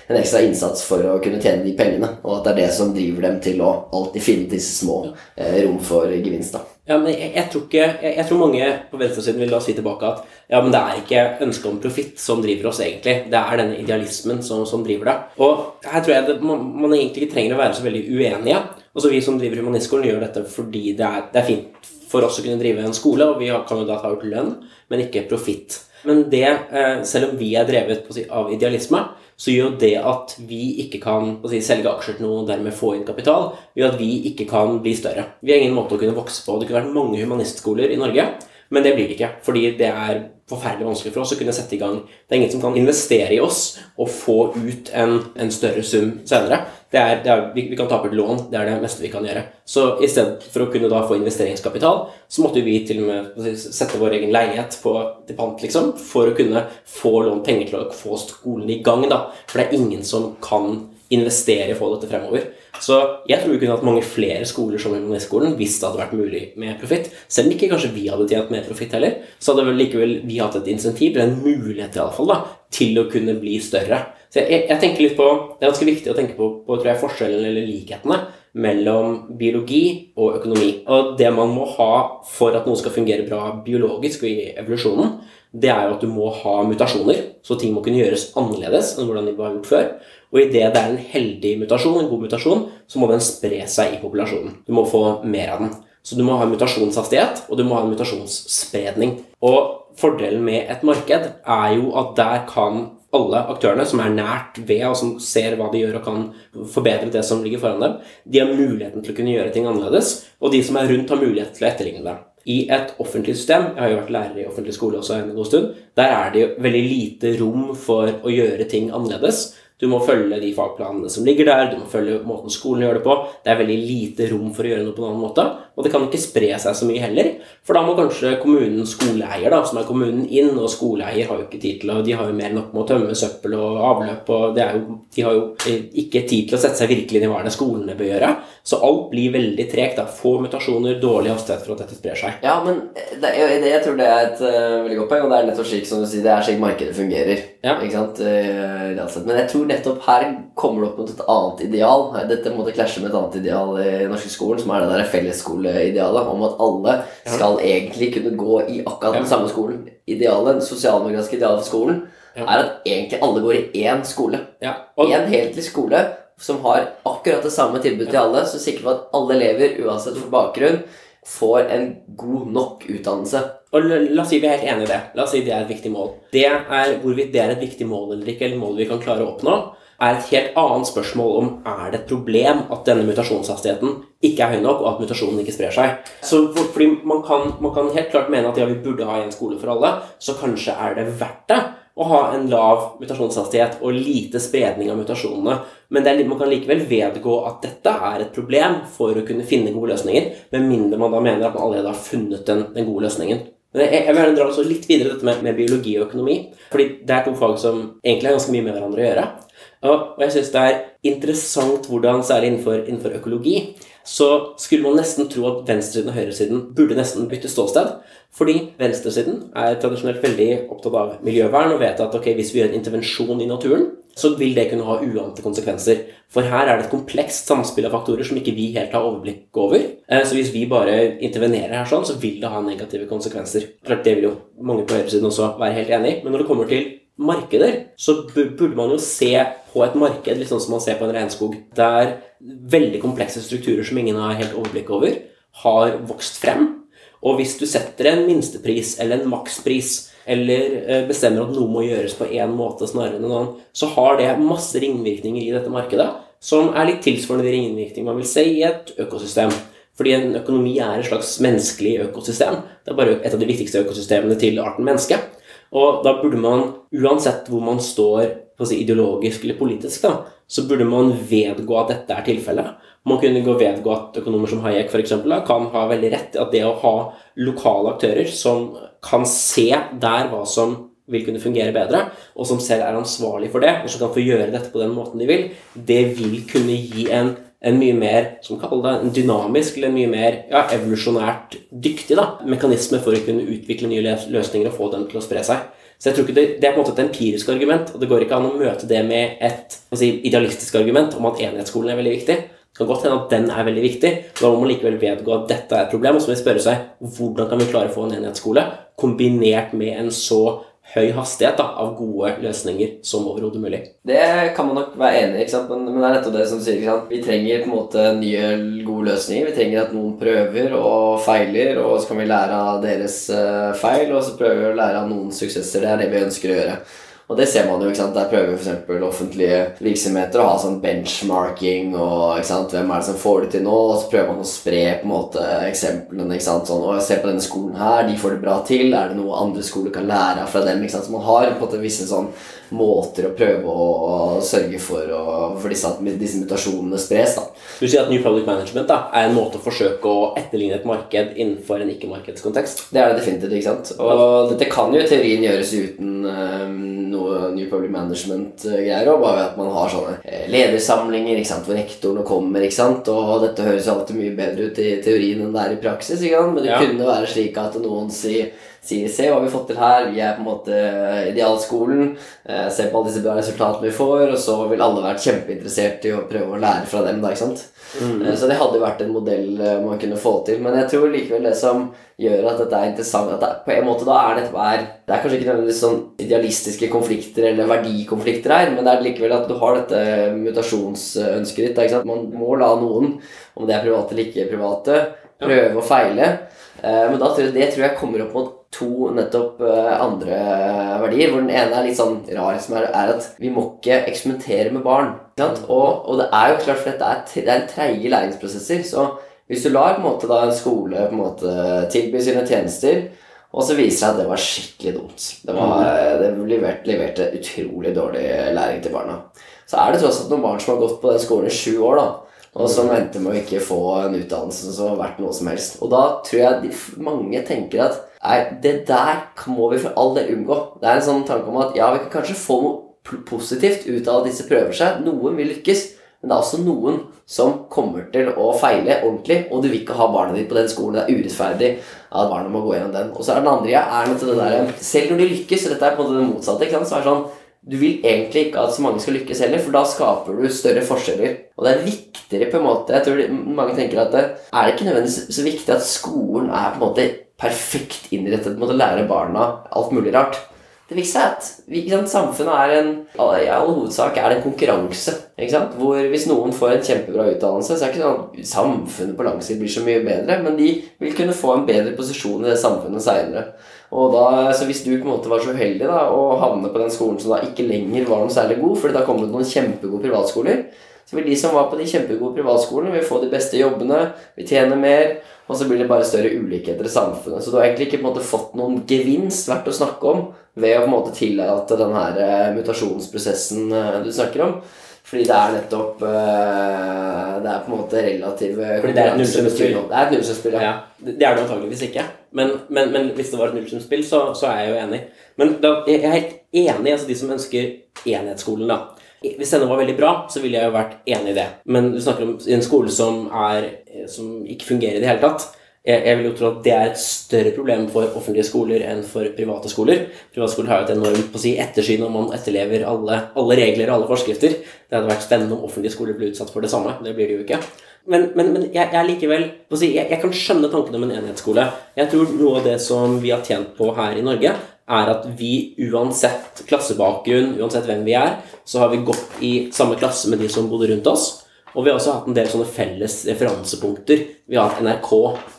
en ekstra innsats for å kunne tjene de pengene. Og at det er det som driver dem til å alltid finne disse små eh, rom for gevinst. da. Ja, men jeg, jeg, tror ikke, jeg, jeg, tror mange på venstresiden vil da si tilbake at ja, men det er ikke ønsket om profitt som driver oss, egentlig. Det er denne idealismen som, som driver det. Og her tror jeg det, man, man, egentlig ikke trenger å være så veldig uenige. Også Vi som driver Humanistskolen, gjør dette fordi det er, det er fint for oss å kunne drive en skole, og vi kan jo da ta ut lønn, men ikke profitt. Men det, eh, selv om vi er drevet av idealisme, så gjør det at vi ikke kan si, selge aksjer til noen og dermed få inn kapital, gjør at vi ikke kan bli større. Vi har ingen måte å kunne vokse på. Det kunne vært mange humanistskoler i Norge, men det blir det ikke. Fordi det er forferdelig vanskelig for oss å kunne sette i gang. Det er ingen som kan investere i oss og få ut en, en større sum senere. Det er, det er, vi, vi, kan ta opp et lån. Det er det meste vi kan gjøre. Så i stedet for å kunne da få investeringskapital, så måtte vi til og med sette vår egen leilighet på, til pant, liksom, for å kunne få lånt penger til å få skolen i gang. da. For det er ingen som kan investere i å få dette fremover. Så jeg tror vi kunne hatt mange flere skoler som Humanistskolen hvis det hadde vært mulig med profitt. Selv om ikke kanskje vi hadde tjent mer profitt heller, så hadde vel likevel vi hatt et insentiv, eller en mulighet i alle fall, da, til å kunne bli større. Så jeg, jeg, tenker litt på, Det er ganske viktig å tenke på, på tror jeg, forskjellen eller likhetene mellom biologi og økonomi. Og det man må ha for at noe skal fungere bra biologisk og i evolusjonen, det er jo at du må ha mutasjoner. Så ting må kunne gjøres annerledes enn hvordan de var gjort før. Og idet det er en heldig mutasjon, en god mutasjon, så må den spre seg i populasjonen. Du må få mer av den. Så du må ha en mutasjonshastighet, og du må ha en mutasjonsspredning. Og fordelen med et marked er jo at der kan alle aktørene som er nært ved, og som ser hva de gjør og kan forbedre det som ligger foran dem, de har muligheten til å kunne gjøre ting annerledes, og de som er rundt, har mulighet til å etterligne det. I et offentlig system, jeg har jo vært lærer i offentlig skole også en god stund, der er det jo veldig lite rom for å gjøre ting annerledes. Du må følge de fagplanene som ligger der, du må følge måten skolen gjør det på. Det er veldig lite rom for å gjøre noe på en annen måte, og det kan ikke spre seg så mye heller. For da må kanskje kommunen skoleeier, da, som er kommunen, inn, og skoleeier har jo ikke tid til å De har jo mer nok med å tømme søppel og avløp, og jo, de har jo ikke tid til å sette seg virkelig inn i hva det skolene bør gjøre. Så alt blir veldig tregt. Få mutasjoner, dårlig hastighet for at dette sprer seg. Ja, men det, jeg, jeg, tror det er et uh, veldig godt poeng, og det er nettopp slik som du sier, det er slik markedet fungerer. Ja. Ikke sant? Uh, men jeg tror nettopp her kommer det opp mot et annet ideal. Dette måtte klasje med et annet ideal i norske skolen, som er det der fellesskoleidealet om at alle skal egentlig kunne gå i akkurat den samme skolen. Idealet, det sosialdemokratiske idealet for skolen er at egentlig alle går i én skole. Én heltlig skole som har akkurat det samme tilbudet til alle, som sikrer at alle elever, uansett for bakgrunn, får en god nok utdannelse. Og La oss si vi er helt enig i det. La oss si det er et viktig mål. Det er Hvorvidt det er et viktig mål eller ikke, eller mål vi kan klare å oppnå, er et helt annet spørsmål om er det et problem at denne mutasjonshastigheten ikke er høy nok, og at mutasjonen ikke sprer seg. Så fordi man kan, man kan helt klart mene at ja, vi burde ha en skole for alle, så kanskje er det verdt det å ha en lav mutasjonshastighet og lite spredning av mutasjonene. Men er, man kan likevel vedgå at dette er et problem for å kunne finne gode løsninger, med mindre man da mener at man allerede har funnet den, den gode løsningen. Men jeg, jeg vil gjerne dra også litt videre dette med, med, biologi og økonomi. fordi det er to fag som egentlig har ganske mye med hverandre å gjøre. Og, og jeg syns det er interessant hvordan, særlig innenfor, innenfor økologi, så skulle man nesten tro at venstresiden og høyresiden burde nesten bytte ståsted. Fordi venstresiden er tradisjonelt veldig opptatt av miljøvern og vet at okay, hvis vi gjør en intervensjon i naturen, så vil det kunne ha uante konsekvenser. For her er det et komplekst samspill av faktorer som ikke vi helt har overblikk over. Eh, så hvis vi bare intervenerer her sånn, så vil det ha negative konsekvenser. Klart Det vil jo mange på høyresiden også være helt enig i. Men når det kommer til markeder, så burde man jo se på et marked litt sånn som man ser på en regnskog, der veldig komplekse strukturer som ingen har helt overblikk over, har vokst frem. Og hvis du setter en minstepris eller en makspris, eller eh, bestemmer at noe må gjøres på én måte snarere enn en annen, så har det masse ringvirkninger i dette markedet som er litt tilsvarende de ringvirkningene man vil se i et økosystem. Fordi en økonomi er et slags menneskelig økosystem. Det er bare et av de viktigste økosystemene til arten menneske. Og da burde man, uansett hvor man står si, ideologisk eller politisk, da, så burde man vedgå at dette er tilfellet. Man kunne gå vedgå at økonomer som Hayek for eksempel, kan ha veldig rett i at det å ha lokale aktører som kan se der hva som vil kunne fungere bedre, og som selv er ansvarlig for det, og som kan få gjøre dette på den måten de vil, det vil kunne gi en en mye mer som det, en dynamisk eller en mye mer ja, evolusjonært dyktig da, mekanisme for å kunne utvikle nye løsninger og få dem til å spre seg. Så jeg tror ikke det, det er på en måte et empirisk argument, og det går ikke an å møte det med et si, idealistisk argument om at enhetsskolen er veldig viktig. Det kan godt hende at den er veldig viktig. Da må man likevel vedgå at dette er et problem. Og så må vi spørre seg hvordan kan vi klare å få en enhetsskole kombinert med en så høy hastighet da, av gode løsninger som overhodet mulig. Det kan man nok være enig i, men, men, det er nettopp det som sier. Vi trenger på en måte nye, gode løsninger. Vi trenger at noen prøver og feiler, og så kan vi lære av deres uh, feil, og så prøver vi å lære av noens suksesser. Det er det vi ønsker å gjøre. Og det ser man jo. ikke sant? Der prøver f.eks. offentlige virksomheter å ha sånn benchmarking og ikke sant? hvem er det som får det til nå, og så prøver man å spre på en måte eksemplene. ikke sant? Sånn, og Se på denne skolen her, de får det bra til. Er det noe andre skoler kan lære av fra dem? ikke sant? Så man har på en måte visse sånn måter å prøve å, sørge for, å, for disse, disse, mutasjonene spres. da. Du sier at New Public Management da, er en måte å forsøke å etterligne et marked innenfor en ikke-markedskontekst? Det er det definitivt. ikke sant? Og dette kan jo i teorien gjøres uten um, noe New Public Management-greier. og Bare at man har sånne eh, ledersamlinger ikke sant, hvor rektorene kommer. ikke sant? Og dette høres jo alltid mye bedre ut i teorien enn det er i praksis. ikke sant? Men det ja. kunne være slik at noen sier sier se hva vi har fått til her, vi er på en måte idealskolen, eh, se på alle disse bra resultatene vi får, og så vil alle vært kjempeinteressert i å prøve å lære fra dem. da, ikke sant? Mm. Eh, så det hadde vært en modell eh, man kunne få til. Men jeg tror likevel det som gjør at dette er interessant at det, På en måte da er dette er, Det er kanskje ikke nødvendigvis sånn idealistiske konflikter eller verdikonflikter her, men det er likevel at du har dette mutasjonsønsket ditt. ikke sant? Man må la noen, om det er private eller ikke private, prøve å feile. Men da, det tror jeg kommer opp mot to nettopp uh, andre verdier. Hvor den ene er litt sånn rar, som er, er at vi må ikke eksperimentere med barn. Og, og, det er jo klart, for dette er, det er treige læringsprosesser. Så hvis du lar på en, måte, da, en skole på en måte tilby sine tjenester, og så viser det seg at det var skikkelig dumt Det, var, mm. det leverte, leverte utrolig dårlig læring til barna. Så er det tross alt noen barn som har gått på den skolen i sju år, da og som endte med å ikke få en utdannelse som har vært noe som helst. Og da tror jeg de, mange tenker at Nei, det der må vi for all del unngå. Det er en sånn tanke om at ja, vi kan kanskje få noe positivt ut av at disse prøver seg. Noen vil lykkes, men det er også noen som kommer til å feile ordentlig, og du vil ikke ha barna ditt på den skolen. Det er urettferdig at barna må gå gjennom den. Og så er den andre ja, er det der, Selv når de lykkes, og dette er på en måte det motsatte, så er det sånn du vil egentlig ikke at så mange skal lykkes heller, for da skaper du større forskjeller. Og det er viktigere på en måte Jeg tror mange tenker at det er ikke nødvendigvis så viktig at skolen er på en måte perfekt innrettet mot å lære barna alt mulig rart. Det viktigste er at ikke sant, samfunnet er en I all hovedsak er det en konkurranse. Hvor Hvis noen får en kjempebra utdannelse, så er det ikke sånn at samfunnet på lang sikt blir så mye bedre, men de vil kunne få en bedre posisjon i det samfunnet seinere. Så hvis du på en måte var så uheldig da, å havne på den skolen som da ikke lenger var noe særlig god, fordi da kom det noen kjempegode privatskoler, så vil de som var på de kjempegode privatskolene, vil få de beste jobbene, vil tjene mer, og så blir det bare større ulikheter i samfunnet. Så du har egentlig ikke på en måte fått noen gevinst verdt å snakke om ved å på en måte tillate den her eh, mutasjonsprosessen eh, du snakker om. Fordi det er nettopp uh, Det er på en måte relativ Fordi det er et nullsumspill? Det er et nullsumspill, ja. ja. Det er det antageligvis ikke. Men, men, men, hvis det var et nullsumspill, så, så, er jeg jo enig. Men da, jeg er helt enig, altså de som ønsker enhetsskolen, da Hvis denne var veldig bra, så ville jeg jo vært enig i det. Men du snakker om en skole som, er, som ikke fungerer i det hele tatt. Jeg, jeg vil jo tro at det er et større problem for offentlige skoler enn for private skoler. Private skoler har jo et enormt på å si, ettersyn om man etterlever alle, alle regler og alle forskrifter. Det hadde vært spennende om offentlige skoler ble utsatt for det samme. Det blir det jo ikke. Men, men, men jeg, jeg, likevel si, jeg, jeg, kan skjønne tanken om en enhetsskole. Jeg tror noe av det som vi har tjent på her i Norge, er at vi uansett klassebakgrunn, uansett hvem vi er, så har vi gått i samme klasse med de som bodde rundt oss. Og vi har også hatt en del sånne felles referansepunkter. Vi har hatt NRK,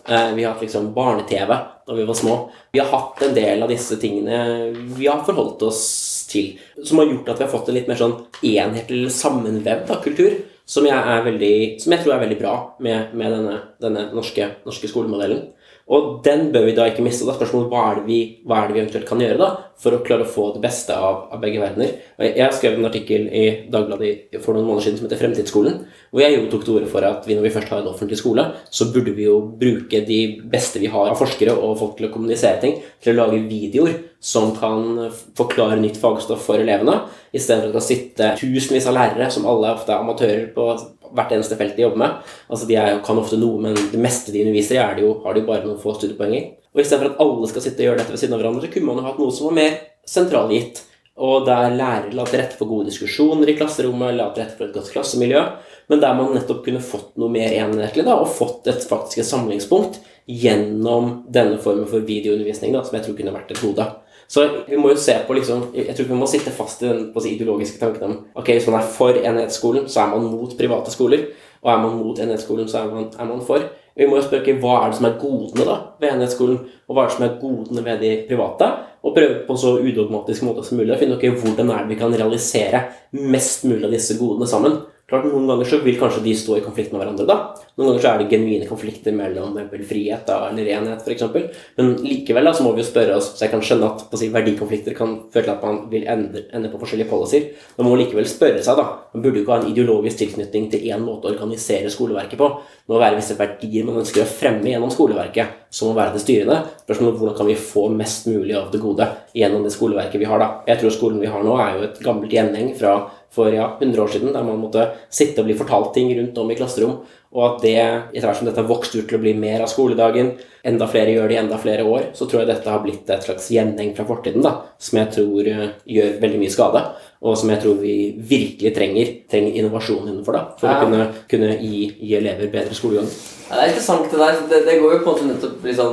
eh, vi har hatt liksom barne-TV da vi var små. Vi har hatt en del av disse tingene vi har forholdt oss til, som har gjort at vi har fått en litt mer sånn enhetlig sammenvevd kultur, som jeg, veldig, som jeg, tror er veldig bra med, med denne, denne norske, norske skolemodellen. Og den bør vi da ikke miste. Da spørsmålet hva er vi, hva er det vi eventuelt kan gjøre da, for å klare å få det beste av, av begge verdener. Jeg, skrev en artikkel i Dagbladet for noen måneder siden som heter Fremtidsskolen, hvor jeg jo tok til orde for at vi, når vi først har en offentlig skole, så burde vi jo bruke de beste vi har av forskere og folk til å kommunisere ting, til å lage videoer som kan forklare nytt fagstoff for elevene, istedenfor at det sitte tusenvis av lærere, som alle ofte er amatører på hvert eneste felt de jobber med. Altså De er, kan ofte noe, men det meste de underviser i, jo, har de jo bare noen få studiepoeng i. Og istedenfor at alle skal sitte og gjøre dette ved siden av hverandre, så kunne man jo hatt noe som var mer sentralgitt. Og der lærere la til rette for gode diskusjoner i klasserommet, la til rette for et godt klassemiljø, men der man nettopp kunne fått noe mer enhetlig, da, og fått et faktisk et samlingspunkt gjennom denne formen for videoundervisning, da, som jeg tror kunne vært et gode. Så vi må jo se på liksom, Jeg tror vi må sitte fast i den si, ideologiske tanken om ok, hvis man er for enhetsskolen, så er man mot private skoler. Og er man mot enhetsskolen, så er man, er man for. Vi må jo spørre hva er det som er godene da ved enhetsskolen, og hva er det som er godene ved de private? Og prøve på så udogmatisk måte som mulig å finne ut hvordan er det vi kan realisere mest mulig av disse godene sammen. Klart Noen ganger så vil kanskje de stå i konflikt med hverandre. da. Noen ganger så er det genuine konflikter mellom frihet da, eller enhet, f.eks. Men likevel da, så må vi jo spørre oss Så jeg kan skjønne at si, verdikonflikter kan føle at man vil ende, ende på forskjellige policies. Man må likevel spørre seg, da. Man burde jo ikke ha en ideologisk tilknytning til én måte å organisere skoleverket på. Det må være visse verdier man ønsker å fremme gjennom skoleverket, som må være det styrende. Spørsmålet hvordan kan vi få mest mulig av det gode gjennom det skoleverket vi har, da. Jeg tror skolen vi har nå, er jo et gammelt gjenheng fra for ja, 100 år siden, der man måtte sitte og bli fortalt ting rundt om i klasserom. Og at det, etter hvert som dette har vokst ut til å bli mer av skoledagen, enda flere gjør det i enda flere år, så tror jeg dette har blitt et slags gjenheng fra fortiden da, som jeg tror uh, gjør veldig mye skade. Og som jeg tror vi virkelig trenger, trenger innovasjon innenfor da, for ja. å kunne, kunne gi, gi elever bedre skolegang. Ja, det er interessant det der. Det, det, går jo på en måte nettopp liksom,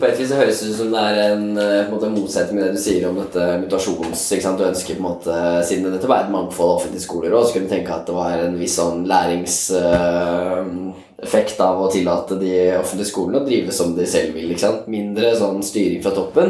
På et vis det høres ut som det er en, eh, en måte, motsetning med det du sier om dette mutasjons... ikke sant? Du ønsker på en måte, Siden dette var et mangfold av offentlige skoler, også, så kunne du tenke at det var en viss sånn læringseffekt uh, av å tillate de offentlige skolene å drive som de selv vil. ikke sant? Mindre sånn styring fra toppen.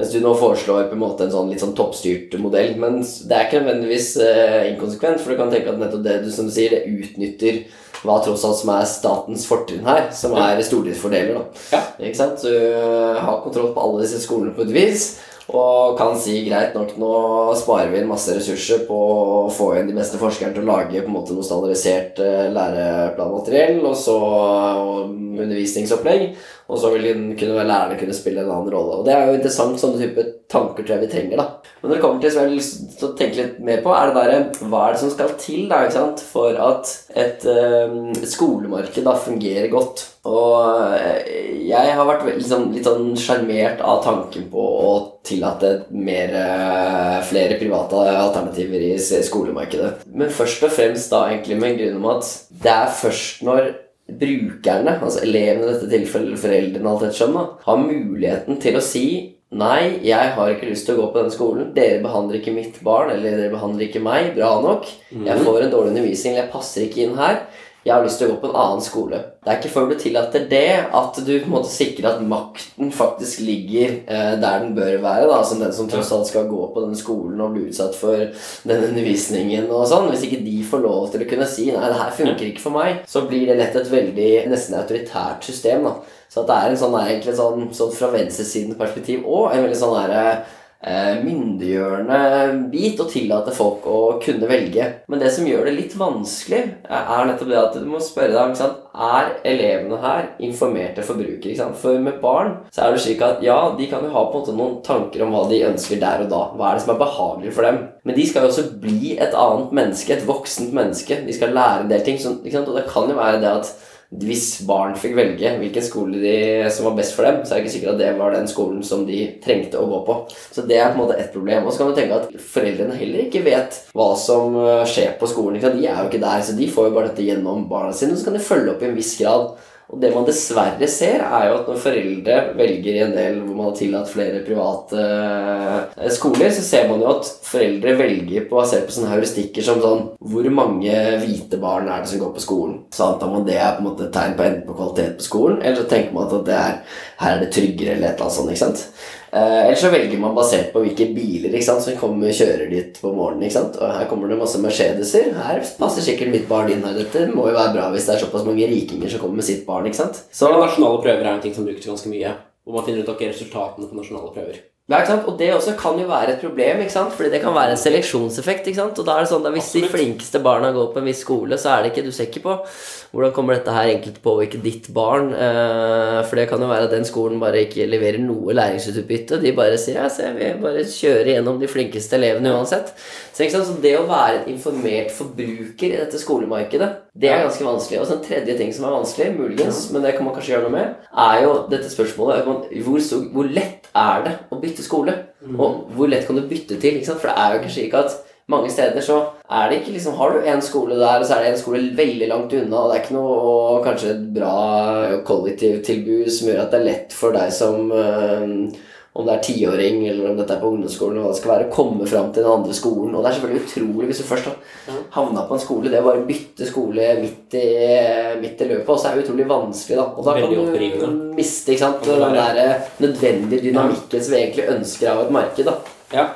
Mens du nå foreslår på en måte en sånn litt sånn toppstyrt modell. Men det er ikke nødvendigvis uh, inkonsekvent, for du kan tenke at nettopp det du som du sier, det utnytter hva tross alt som er statens fortrinn her, som er stordriftsfordeler. Ja. Ikke sant? Så du har kontroll på alle disse skolene på et vis. Og kan si greit nok, nå sparer vi inn masse ressurser på å få inn de beste forskerne til å lage på en måte noe standardisert uh, læreplanmateriell og så undervisningsopplegg. Og så vil kunne, lærerne kunne spille en annen rolle. Og det er jo interessant. Sånne type tanker tror jeg vi trenger. da. Men når det kommer til som jeg vil å tenke litt mer på, er det der, hva er det som skal til da, ikke sant? for at et uh, skolemarked da fungerer godt. Og jeg har vært liksom, litt sånn sjarmert av tanken på å tillate mer, uh, flere private alternativer i skolemarkedet. Men først og fremst da egentlig med en grunn om at det er først når brukerne, altså elevene i dette tilfellet, foreldrene, alt etter skjønn, har muligheten til å si Nei, jeg har ikke lyst til å gå på denne skolen. Dere behandler ikke mitt barn, eller dere behandler ikke meg bra nok. Jeg mhm. får en dårlig undervisning, eller jeg passer ikke inn her jeg har lyst til å gå på en annen skole. Det er ikke før du tillater det, at du på en måte sikrer at makten faktisk ligger eh, der den bør være. da, Som den som tross alt skal gå på denne skolen og bli utsatt for denne undervisningen. og sånn. Hvis ikke de får lov til å kunne si 'nei, det her funker ikke for meg', så blir det lett et veldig nesten autoritært system. da. Så at det er en sånn, egentlig sånn, sånn fra venstresidens perspektiv òg en veldig sånn derre myndiggjørende bit å tillate folk å kunne velge. Men det som gjør det litt vanskelig, er nettopp det at du må spørre deg ikke sant? Er elevene her informerte forbrukere. Ikke sant? For med barn så er det slik at ja, de kan jo ha på en måte noen tanker om hva de ønsker der og da. Hva er det som er behagelig for dem? Men de skal jo også bli et annet menneske, et voksent menneske. De skal lære en del ting. Så, og det kan jo være det at hvis barn fikk velge hvilken skole de, som var best for dem, så er det ikke sikkert at det var den skolen som de trengte å gå på. Så det er på en måte ett problem. Og så kan du tenke at foreldrene heller ikke vet hva som øh, skjer på skolen. De er jo ikke der, så de får jo bare dette gjennom barna sine, og så kan de følge opp i en viss grad. Og det man dessverre ser, er jo at når foreldre velger i en del hvor man har tillatt flere private eh, skoler, så ser man jo at foreldre velger på basert på sånne heuristikker som sånn Hvor mange hvite barn er det som går på skolen? Så antar man det er på en måte tegn på enten på kvalitet på skolen, eller så tenker man at det er, her er det tryggere, eller et eller annet sånt. ikke sant? Eh, eller så velger man basert på hvilke biler ikke sant, som kommer og kjører dit på morgenen. ikke sant? Og Her kommer det masse Mercedeser. Her passer sikkert mitt barn inn. her. Dette må jo være bra hvis det er såpass mange rikinger som kommer med sitt barn. ikke sant? Så Nasjonale prøver er en ting som brukes ganske mye. Hvor man finner ut ok, resultatene på nasjonale prøver. Ikke sant? Og det også kan jo være et problem, ikke sant? fordi det kan være en seleksjonseffekt. ikke sant? Og da er det sånn at Hvis de flinkeste barna går på en viss skole, så er det ikke du ser ikke på hvordan kommer dette her egentlig til å påvirke ditt barn. Eh, for det kan jo være at den skolen bare ikke leverer noe læringsutbytte. De bare sier ja, se, vi bare kjører gjennom de flinkeste elevene uansett. Så, ikke sant? så det å være en informert forbruker i dette skolemarkedet, det er ganske vanskelig. Og så en tredje ting som er vanskelig, muligens, men det kan man kanskje gjøre noe med, er jo dette spørsmålet hvor, hvor lett er det å bytte skole? Mm. Og hvor lett kan du bytte til? For det er jo ikke slik at mange steder så er det ikke liksom Har du en skole der, og så er det en skole veldig langt unna, og det er ikke noe og kanskje et bra kollektivtilbud som gjør at det er lett for deg som øh, om det er tiåring eller om dette er på ungdomsskolen, og hva det skal være, komme fram til den andre skolen. Og det er selvfølgelig utrolig hvis du først har havna på en skole. Det å bare bytte skole midt i, midt i løpet også er utrolig vanskelig. da. Og da kan du miste ikke sant, den der eh, nødvendige dynamikken som vi egentlig ønsker av et marked. da. Ja,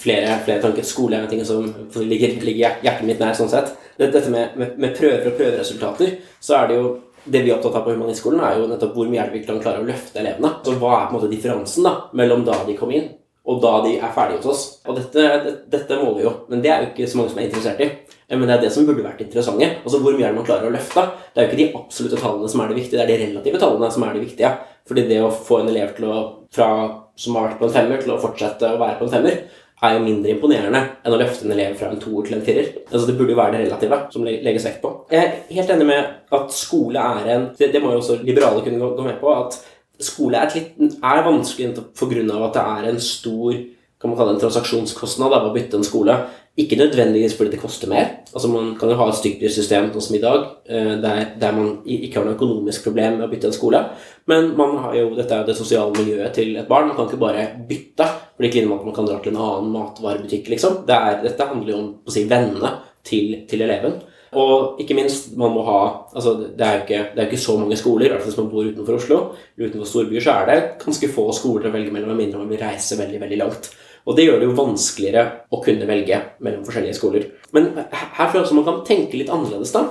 flere, flere tanker. Skole er en ting som ligger, ligger hjertet mitt nær. sånn sett. Dette med, med, med prøver og prøveresultater, så er det jo det vi er opptatt av på Humanistskolen, er jo nettopp hvor mye er det vi kan klare å løfte elevene. Så hva er på en måte differansen da, mellom da de kom inn, og da de er ferdige hos oss? Og dette, det, dette måler vi jo, men det er jo ikke så mange som er interessert i. Eh, men det er det som burde vært interessante. Altså hvor mye er det man klarer å løfte? Det er jo ikke de absolutte tallene som er det viktige, det er de relative tallene som er det viktige. Fordi det å få en elev til å, fra, som har vært på en femmer, til å fortsette å være på en femmer, er jo mindre imponerende enn å løfte en elev fra en toer til en firer. Altså Det burde jo være det relative som legges vekt på. Jeg er helt enig med at skole er en Det, det må jo også liberale kunne gå, gå med på. At skole er, litt, er vanskelig pga. at det er en stor kan man kalle det en transaksjonskostnad av å bytte en skole. Ikke nødvendigvis fordi det koster mer. Altså Man kan jo ha et stykkprissystem sånn som i dag, eh, der, der, man ikke har noe økonomisk problem med å bytte en skole. Men man har jo, dette er jo det sosiale miljøet til et barn. Man kan ikke bare bytte. For det er ikke at man kan dra til en annen matvarebutikk. liksom. Det er, dette handler jo om å si, vennene til, til, eleven. Og ikke minst, man må ha altså Det er jo ikke, det er ikke så mange skoler, i hvert fall hvis man bor utenfor Oslo. Utenfor storbyer så er det ganske få skoler å velge mellom, med mindre man vil reise veldig, veldig langt. Og det gjør det jo vanskeligere å kunne velge mellom forskjellige skoler. Men her tror jeg også man kan tenke litt annerledes, da.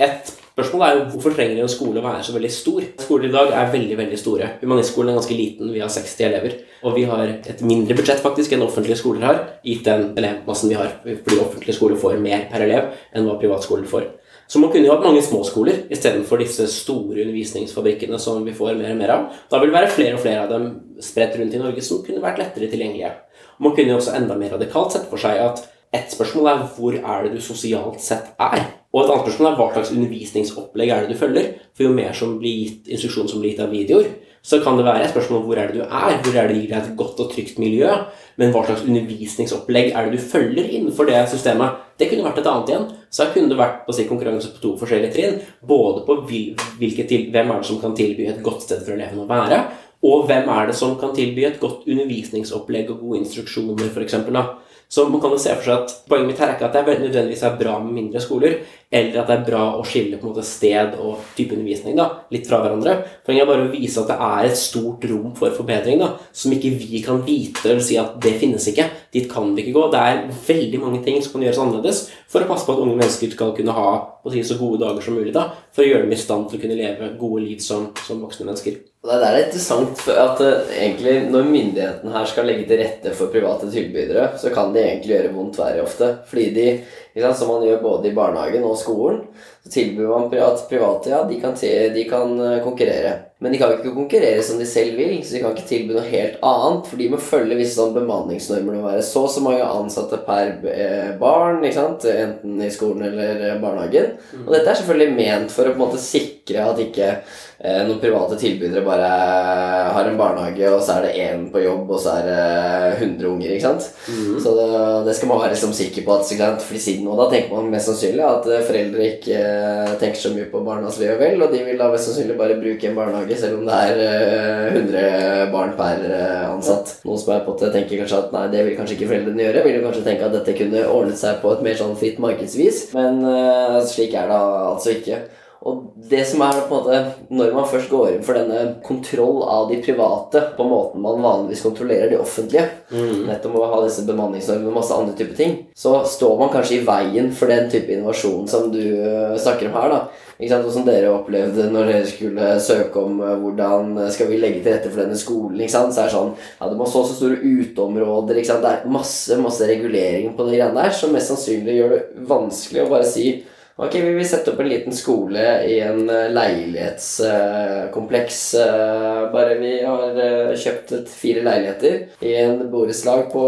Et spørsmål er jo hvorfor trenger en skole å være så veldig stor? Skoler i dag er veldig veldig store. Humanistskolen er ganske liten, vi har 60 elever. Og vi har et mindre budsjett faktisk enn offentlige skoler har, gitt den elevmassen vi har. Fordi offentlige skoler får mer per elev enn hva privatskoler får. Så man kunne jo hatt mange småskoler istedenfor disse store undervisningsfabrikkene som vi får mer og mer av. Da vil det være flere og flere av dem spredt rundt i Norge som kunne vært lettere tilgjengelige. Man kunne jo også enda mer radikalt sett for seg at ett spørsmål er hvor er det du sosialt sett er? Og et annet spørsmål er hva slags undervisningsopplegg er det du følger? For jo mer som blir gitt, instruksjon som blir gitt av videoer, så kan det være et spørsmål om hvor er det du er? Hvor er det gir deg et godt og trygt miljø? Men hva slags undervisningsopplegg er det du følger innenfor det systemet? Det kunne vært et annet igjen. Så her kunne det vært på si, konkurranse på to forskjellige trinn. Både på til, hvem er det som kan tilby et godt sted for elevene å være, og hvem er det som kan tilby et godt undervisningsopplegg og gode instruksjoner, f.eks. Så man kan jo se for seg at Poenget mitt her er ikke at det er nødvendigvis er bra med mindre skoler, eller at det er bra å skille på en måte sted og type undervisning da, litt fra hverandre. Poenget er bare å vise at det er et stort rom for forbedring da, som ikke vi kan vite eller si at det finnes ikke. Dit kan vi ikke gå. Det er veldig mange ting som kan gjøres annerledes for å passe på at unge mennesker skal kunne ha si, så gode dager som mulig. da, For å gjøre dem i stand til å kunne leve gode liv som, som voksne mennesker. Det er er interessant at eh, egentlig når myndighetene her skal legge til rette for private tilbydere, så kan de egentlig gjøre vondt verre ofte. Fordi de, som man gjør både i barnehagen og skolen, så tilbyr man at private ja, de kan, de kan eh, konkurrere. Men de kan ikke konkurrere som de selv vil, så de kan ikke tilby noe helt annet. For de må følge visse sånn bemanningsnormer. Det må være så og så mange ansatte per eh, barn, enten i skolen eller eh, barnehagen. Og dette er selvfølgelig ment for å på en måte sikre at ikke eh, noen private tilbydere bare har en barnehage, og så er det én på jobb, og så er det 100 unger. ikke sant? Så det, det skal man være liksom sikker på. at ikke sant? Fordi siden, og Da tenker man mest sannsynlig at eh, foreldre ikke eh, tenker så mye på barnas ve og vel, og de vil da mest sannsynlig bare bruke en barnehage, selv om det er eh, 100 barn per eh, ansatt. Noen som er på det tenker kanskje at nei, det vil kanskje ikke foreldrene gjøre. Vil jo kanskje tenke at dette kunne ordnet seg på et mer sånn fritt markedsvis, men eh, slik er det altså ikke. Og det som er på en måte Når man først går inn for denne kontroll av de private på måten man vanligvis kontrollerer de offentlige, nettopp med å ha disse bemanningsnormene og masse andre typer ting, så står man kanskje i veien for den type innovasjon som du øh, snakker om her. da ikke sant? Og som dere opplevde når dere skulle søke om øh, hvordan skal vi legge til rette for denne skolen. ikke sant? Så er det sånn ja, Det må så så store uteområder. ikke sant? Det er masse masse regulering på de greiene der som mest sannsynlig gjør det vanskelig å bare si Ok, vi vil sette opp en liten skole i en eh, leilighetskompleks. bare vi har eh, kjøpt fire leiligheter i en borettslag på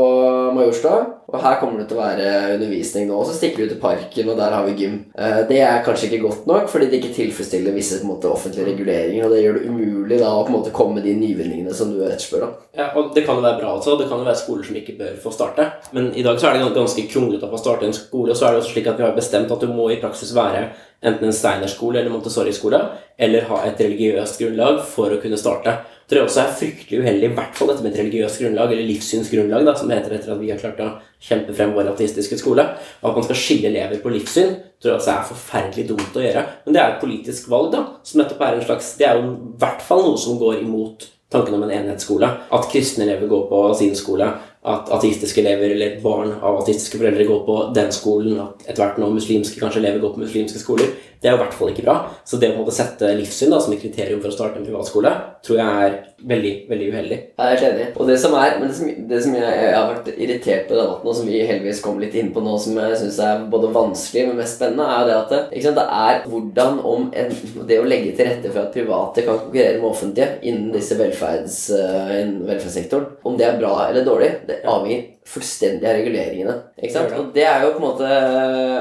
Majorstua. Og her kommer det til å være undervisning nå. Og så stikker vi ut til parken, og der har vi gym. Eh, Det er kanskje ikke godt nok, fordi det ikke tilfredsstiller visse måte, offentlige reguleringer. Og det gjør det umulig da å på en måte komme med de nyvinningene som du etterspør. Ja, og Det kan jo være bra, altså. Det kan jo være skoler som ikke bør få starte. Men i dag så er det ganske kronglete å få starte en skole. Og så er det også slik at vi har bestemt at du må i praksis være enten en Steinerskole eller Montessori-skole, eller ha et religiøst grunnlag for å kunne starte. Det jeg også er fryktelig uheldig, i hvert fall dette med et religiøst grunnlag, eller livssynsgrunnlag, da, som heter etter at vi har klart å kjempe frem vår ateistiske skole. Og at man skal skille elever på livssyn, tror jeg også er forferdelig dumt å gjøre. Men det er et politisk valg, da, som nettopp er en slags Det er jo i hvert fall noe som går imot tanken om en enhetsskole. At kristne elever går på sin skole, at ateistiske elever eller barn av ateistiske foreldre går på den skolen, at etter hvert nå muslimske kanskje elever går på muslimske skoler. Det er i hvert fall ikke bra. Så det å sette livssyn da, som et kriterium for å starte en privatskole, tror jeg er veldig, veldig uheldig. Ja, Jeg er enig. Og det som er, det som, det som jeg, jeg har vært irritert på i debatten, og som vi heldigvis kom litt inn på nå, som jeg syns er både vanskelig, men mest spennende, er jo det at sant, det er hvordan om en, det å legge til rette for at private kan konkurrere med offentlige innen disse velferds, uh, velferdssektoren, om det er bra eller dårlig, det avhenger fullstendig av reguleringene. Ikke sant? Og det er jo på en måte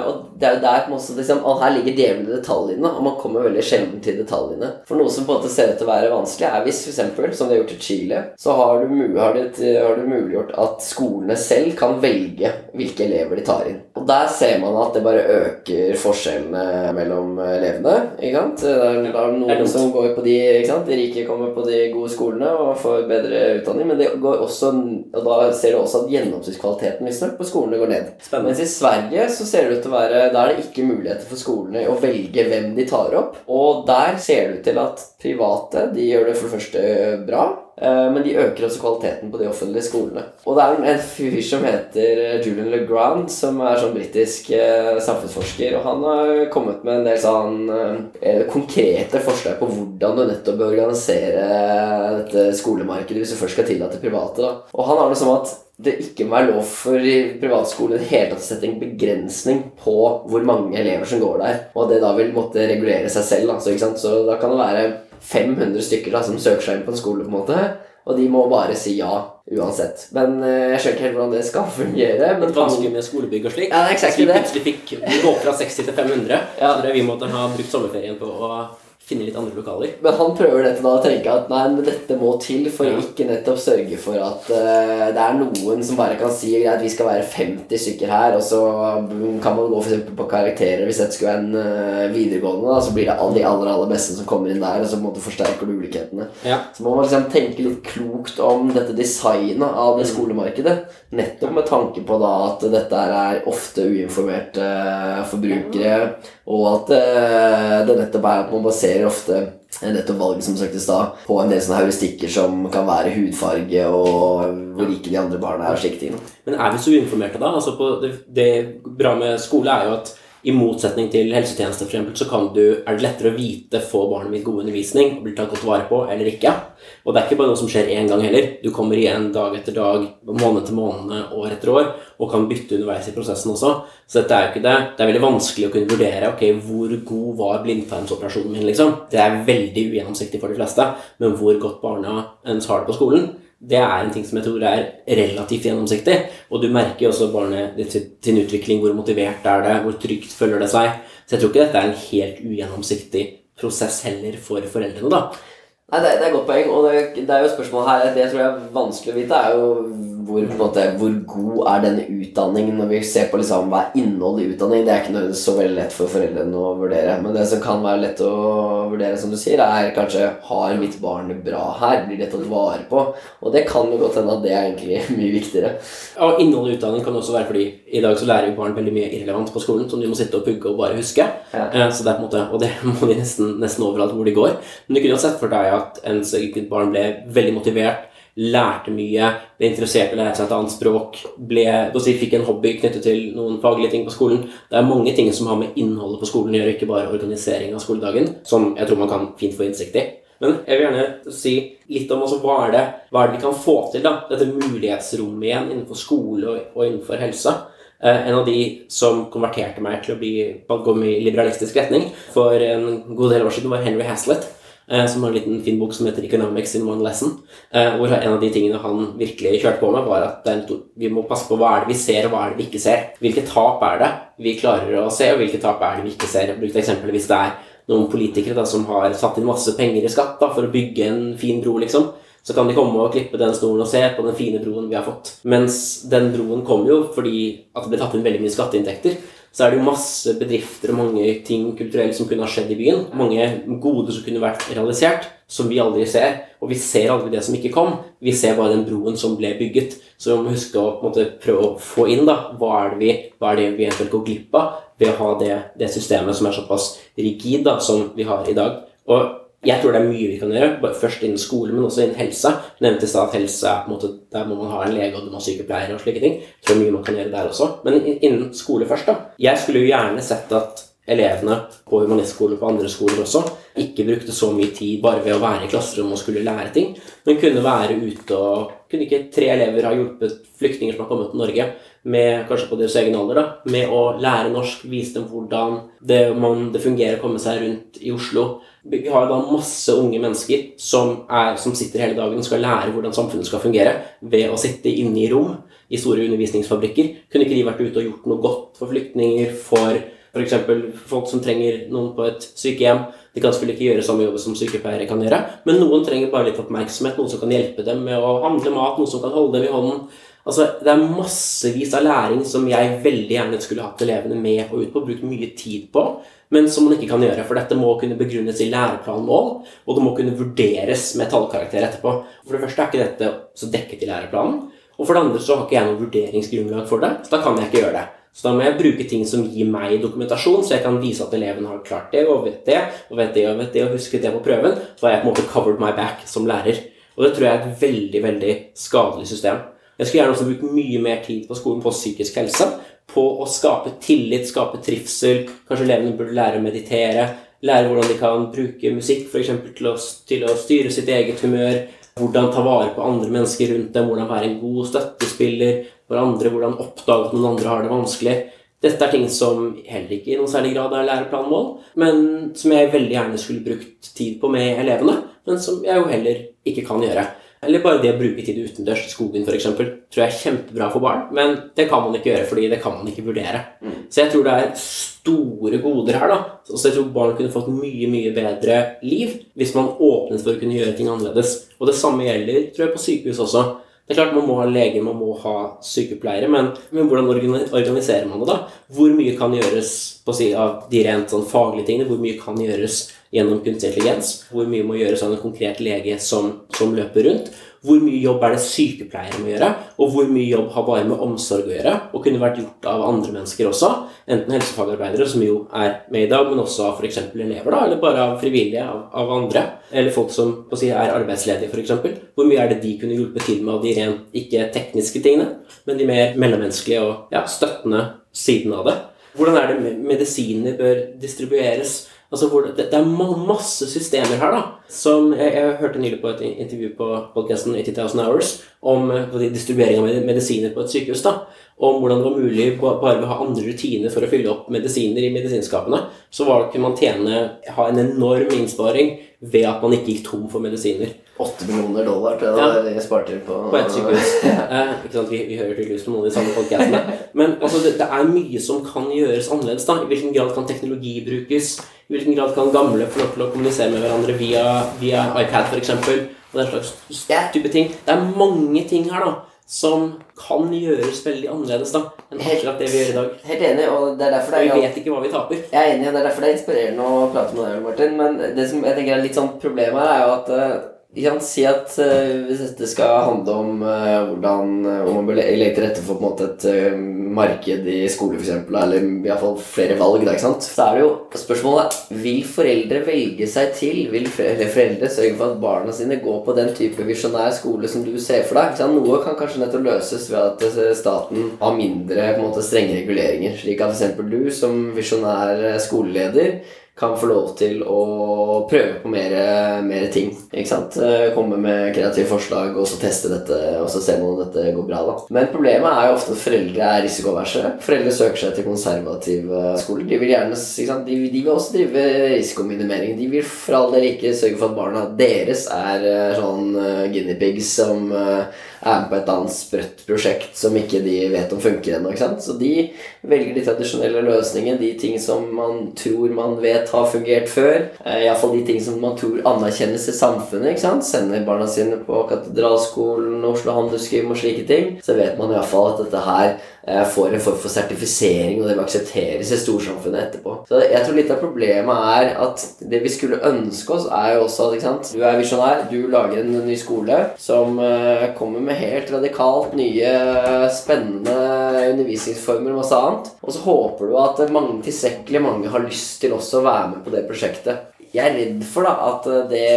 Og det er jo der på en måte liksom, og Her ligger djevelen i detaljene, og man kommer veldig sjelden til detaljene. For noe som på en måte ser ut til å være vanskelig, er hvis eksempel, som de har gjort i Chile, så har du, har, du, har du muliggjort at skolene selv kan velge hvilke elever de tar inn. Og der ser man at det bare øker forskjellene mellom elevene. ikke sant? Det er, det er noen som går på de ikke sant? De rike kommer på de gode skolene og får bedre utdanning, men det går også, og da ser du også at gjennomsnittskvaliteten visstnok på skolene går ned. Spennende. Mens i Sverige så ser det ut til å være Der er det ikke muligheter for skolene å velge hvem de tar opp. Og der ser det ut til at private de gjør det for det første bra. eh, Men de øker også kvaliteten på de offentlige skolene. Og det er en fyr som heter Julian LeGrand, som er sånn britisk eh, samfunnsforsker. Og han har kommet med en del sånn eh, konkrete forslag på hvordan du nettopp bør organisere dette skolemarkedet hvis du først skal tillate private. Da. Og han har det som at det ikke må være lov for i privatskole i det hele tatt å sette en begrensning på hvor mange elever som går der, og at det da vil måtte regulere seg selv. Da. Så, da kan det være 500 stykker da, som søker seg inn på en skole, på en måte, og de må bare si ja uansett. Men eh, jeg skjønner ikke helt hvordan det skal fungere. Men Litt vanskelig med skolebygg og slik. Ja, det er exakt Hvis vi plutselig fikk gå fra 60 til 500, Ja. så det er vi måtte ha brukt sommerferien på å finne litt andre lokaler. Men han prøver dette da å tenke at nei, men dette må til for Ja. ikke nettopp sørge for at uh, det er noen som bare kan si greit, vi skal være 50 stykker her, og så kan man gå for eksempel på karakterer. Hvis dette skulle være en uh, videregående, da, så blir det alle de aller aller beste som kommer inn der, og så på en måte forsterker du ulikhetene. Ja. Så må man liksom tenke litt klokt om dette designet av det skolemarkedet. Nettopp med tanke på da at dette er ofte uinformerte eh, forbrukere, og at eh, det nettopp er at man baserer ofte nettopp valget som sagt i stad på en del sånne heuristikker som kan være hudfarge og hvor rike de andre barna er og slike ting. Men er vi så uinformerte da? Altså på det, det bra med skole er jo at I motsetning til helsetjenester eksempel, så kan du, er det lettere å vite får barnet mitt god undervisning og blir tatt godt vare på eller ikke. Og det er ikke bare noe som skjer én gang heller. Du kommer igjen dag etter dag, måned til måned, år etter år og kan bytte underveis i prosessen også. Så dette er jo ikke det. Det er veldig vanskelig å kunne vurdere ok, hvor god var blindtarmsoperasjonen min. liksom. Det er veldig ugjennomsiktig for de fleste. Men hvor godt barna ens har det på skolen, det er en ting som jeg tror er relativt gjennomsiktig. Og du merker jo også barnet sin utvikling, hvor motivert er det, hvor trygt følger det seg. Så jeg tror ikke dette er en helt ugjennomsiktig prosess heller for foreldrene, da. Nei, det, det er et godt poeng, og det, det er jo spørsmål her. Det tror jeg er vanskelig å vite, er jo hvor, måte, hvor, god er denne utdanningen når vi ser på liksom, hva er innholdet i utdanning. Det er ikke nødvendigvis så veldig lett for foreldrene å vurdere. Men det som kan være lett å vurdere, som du sier, er kanskje har mitt barn det bra her? Blir det tatt vare på? Og det kan jo godt hende at det er egentlig mye viktigere. Og innholdet i utdanning kan også være fordi i dag så lærer jo barn veldig mye irrelevant på skolen som de må sitte og pugge og bare huske. Ja. Eh, så det er på en måte, Og det må de nesten, nesten overalt hvor de går. Men du kunne jo sett for deg at ens eget barn ble veldig motivert lærte mye, ble interessert i å lære seg et annet språk, ble, si, fikk en hobby knyttet til noen faglige ting på skolen. Det er mange ting som har med innholdet på skolen å gjøre, ikke bare organisering av skoledagen, som jeg tror man kan fint få innsikt i. Men jeg vil gjerne si litt om også, hva, er det, hva er det vi kan få til, da? Dette mulighetsrommet igjen innenfor skole og, og innenfor helse. Eh, en av de som konverterte meg til å bli, gå i liberalistisk retning for en god del år siden, var Henry Haslett som har en liten fin bok som heter 'Economics in One Lesson'. Eh, hvor en av de tingene han virkelig kjørte på med, var at vi må passe på hva er det vi ser, og hva er det vi ikke ser. Hvilke tap er det vi klarer å se, og hvilke tap er det vi ikke ser. Jeg brukte eksempel hvis det er noen politikere da, som har satt inn masse penger i skatt da, for å bygge en fin bro, liksom. Så kan de komme og klippe den stolen og se på den fine broen vi har fått. Mens den broen kom jo fordi at det ble tatt inn veldig mye skatteinntekter så er det jo masse bedrifter og mange ting kulturelle som kunne ha skjedd i byen. Mange gode som kunne vært realisert, som vi aldri ser. Og vi ser aldri det som ikke kom. Vi ser bare den broen som ble bygget. Så vi må huske å måte, prøve å få inn da, hva er det vi, hva er det vi eventuelt går glipp av ved å ha det, det systemet som er såpass rigid da, som vi har i dag. Og jeg tror det er mye vi kan gjøre, først innen skole, men også innen helse. Jeg nevnte i stad at helse er på en måte, der må man ha en lege og du må ha sykepleiere og slike ting. Jeg tror mye man kan gjøre der også. Men innen skole først, da. Jeg skulle jo gjerne sett at elevene på humanistskolen og på andre skoler også ikke brukte så mye tid bare ved å være i klasserommet og skulle lære ting, men kunne være ute og Kunne ikke tre elever ha hjulpet flyktninger som har kommet til Norge, med, kanskje på deres egen alder, da, med å lære norsk, vise dem hvordan det, man, det fungerer å komme seg rundt i Oslo? Vi har da masse unge mennesker som, er, som sitter hele dagen og skal lære hvordan samfunnet skal fungere ved å sitte inne i rom i store undervisningsfabrikker. Kunne ikke de vært ute og gjort noe godt for flyktninger, for F.eks. folk som trenger noen på et sykehjem. De kan selvfølgelig ikke gjøre samme jobb som sykepleiere kan gjøre, men noen trenger bare litt oppmerksomhet, noen som kan hjelpe dem med å handle mat, noen som kan holde dem i hånden. Altså, Det er massevis av læring som jeg veldig gjerne skulle hatt elevene med og ut på, brukt mye tid på, men som man ikke kan gjøre. For dette må kunne begrunnes i læreplanmål, og det må kunne vurderes med tallkarakter etterpå. For det første er ikke dette så dekket i læreplanen, og for det andre så har ikke jeg noe vurderingsgrunnlag for det, så da kan jeg ikke gjøre det. Så da må jeg bruke ting som gir meg dokumentasjon, så jeg kan vise at eleven har klart det og vet det og vet det og vet det og husket det på prøven. Så har jeg på en måte covered my back som lærer. Og det tror jeg er et veldig veldig skadelig system. Jeg skulle gjerne også brukt mye mer tid på skolen på psykisk helse. På å skape tillit, skape trivsel. Kanskje elevene burde lære å meditere. Lære hvordan de kan bruke musikk for til, å, til å styre sitt eget humør. Hvordan ta vare på andre mennesker rundt dem. Hvordan være en god støttespiller hverandre, hvordan oppdage at noen andre har det vanskelig. Dette er ting som heller ikke i noen særlig grad er læreplanmål, men som jeg veldig gjerne skulle brukt tid på med elevene, men som jeg jo heller ikke kan gjøre. Eller bare det å bruke tid utendørs, i skogen f.eks., tror jeg er kjempebra for barn, men det kan man ikke gjøre fordi det kan man ikke vurdere. Mm. Så jeg tror det er store goder her, da. Så jeg tror barn kunne fått mye, mye bedre liv hvis man åpnet for å kunne gjøre ting annerledes. Og det samme gjelder, tror jeg, på sykehus også. Det er klart Man må ha leger, man må ha sykepleiere, men, men hvordan organiserer man det? da? Hvor mye kan gjøres på si, av de rent sånn faglige tingene? Hvor mye kan gjøres gjennom kunstig intelligens? Hvor mye må gjøres av en konkret lege som, som løper rundt? Hvor mye jobb er det sykepleiere må gjøre, og hvor mye jobb har bare med omsorg å gjøre, og kunne vært gjort av andre mennesker også, enten helsefagarbeidere, som jo er med i dag, men også av f.eks. elever, da, eller bare av frivillige, av, av andre, eller folk som si, er arbeidsledige, f.eks. Hvor mye er det de kunne hjulpet til med av de rent ikke tekniske tingene, men de mer mellommenneskelige og ja, støttende siden av det? Hvordan er det medisiner bør distribueres? Altså, det, det, er masse systemer her, da. Som jeg, jeg hørte nylig på et intervju på podkasten 80,000 Hours om distribuering av medisiner på et sykehus. da, Om hvordan det var mulig bare ved å ha andre rutiner for å fylle opp medisiner i medisinskapene. Så var det, kunne man tjene, ha en enorm innsparing ved at man ikke gikk tom for medisiner. 8 millioner dollar tror jeg ja. de sparte på På ett sykehus. eh, ikke sant, vi, vi hører tydeligvis på noen av de samme podkastene. Men altså, det, det, er mye som kan gjøres annerledes. da. I hvilken grad kan teknologi brukes? I hvilken grad kan gamle få lov til å kommunisere med hverandre via, via iPad f.eks.? Og den slags type ting. Det er mange ting her da, som kan gjøres veldig annerledes da, enn akkurat det vi gjør i dag. Helt enig, og det er derfor det er... Og vi vet ikke hva vi taper. Jeg er enig, og det er derfor det er inspirerende å prate med deg, Martin. Men det som jeg tenker er litt sånn problemet her, er jo at eh, vi kan si at uh, hvis dette skal handle om uh, hvordan uh, om man bør legge til rette for på en måte et marked i skole, f.eks., eller iallfall flere valg, da, ikke sant? så er det jo spørsmålet Vil foreldre velge seg til? Vil foreldre sørge for at barna sine går på den type visjonær skole som du ser for deg? Noe kan kanskje nettopp løses ved at staten har mindre på en måte, strenge reguleringer. Slik at f.eks. du som visjonær skoleleder kan få lov til å prøve på mer, mer, ting. ikke sant? Eh, komme med kreative forslag og så teste dette, og så se om dette går bra. da. Men problemet er jo ofte at foreldre er risikoverse. Foreldre søker seg til konservative skoler. De vil gjerne, ikke sant? De, de vil også drive risikominimering. De vil for all del ikke sørge for at barna deres er eh, sånn uh, guinea pigs som er med på et annet sprøtt prosjekt som ikke de vet om funker ennå. Så de velger de tradisjonelle løsningene, de ting som man tror man vet har fungert før. Eh, Iallfall de ting som man tror anerkjennes i samfunnet. ikke sant? Sender barna sine på Katedralskolen, Oslo Handelsgym og slike ting. Så vet man iallfall at dette her får en form for sertifisering, og det vil aksepteres i storsamfunnet etterpå. Så jeg tror litt av problemet er at det vi skulle ønske oss, er jo også at du er visjonær, du lager en ny skole som eh, kommer med helt radikalt nye, spennende undervisningsformer og masse annet. Og så håper du at mange, tilstrekkelig mange har lyst til også å være med på det prosjektet. Jeg er redd for da, at det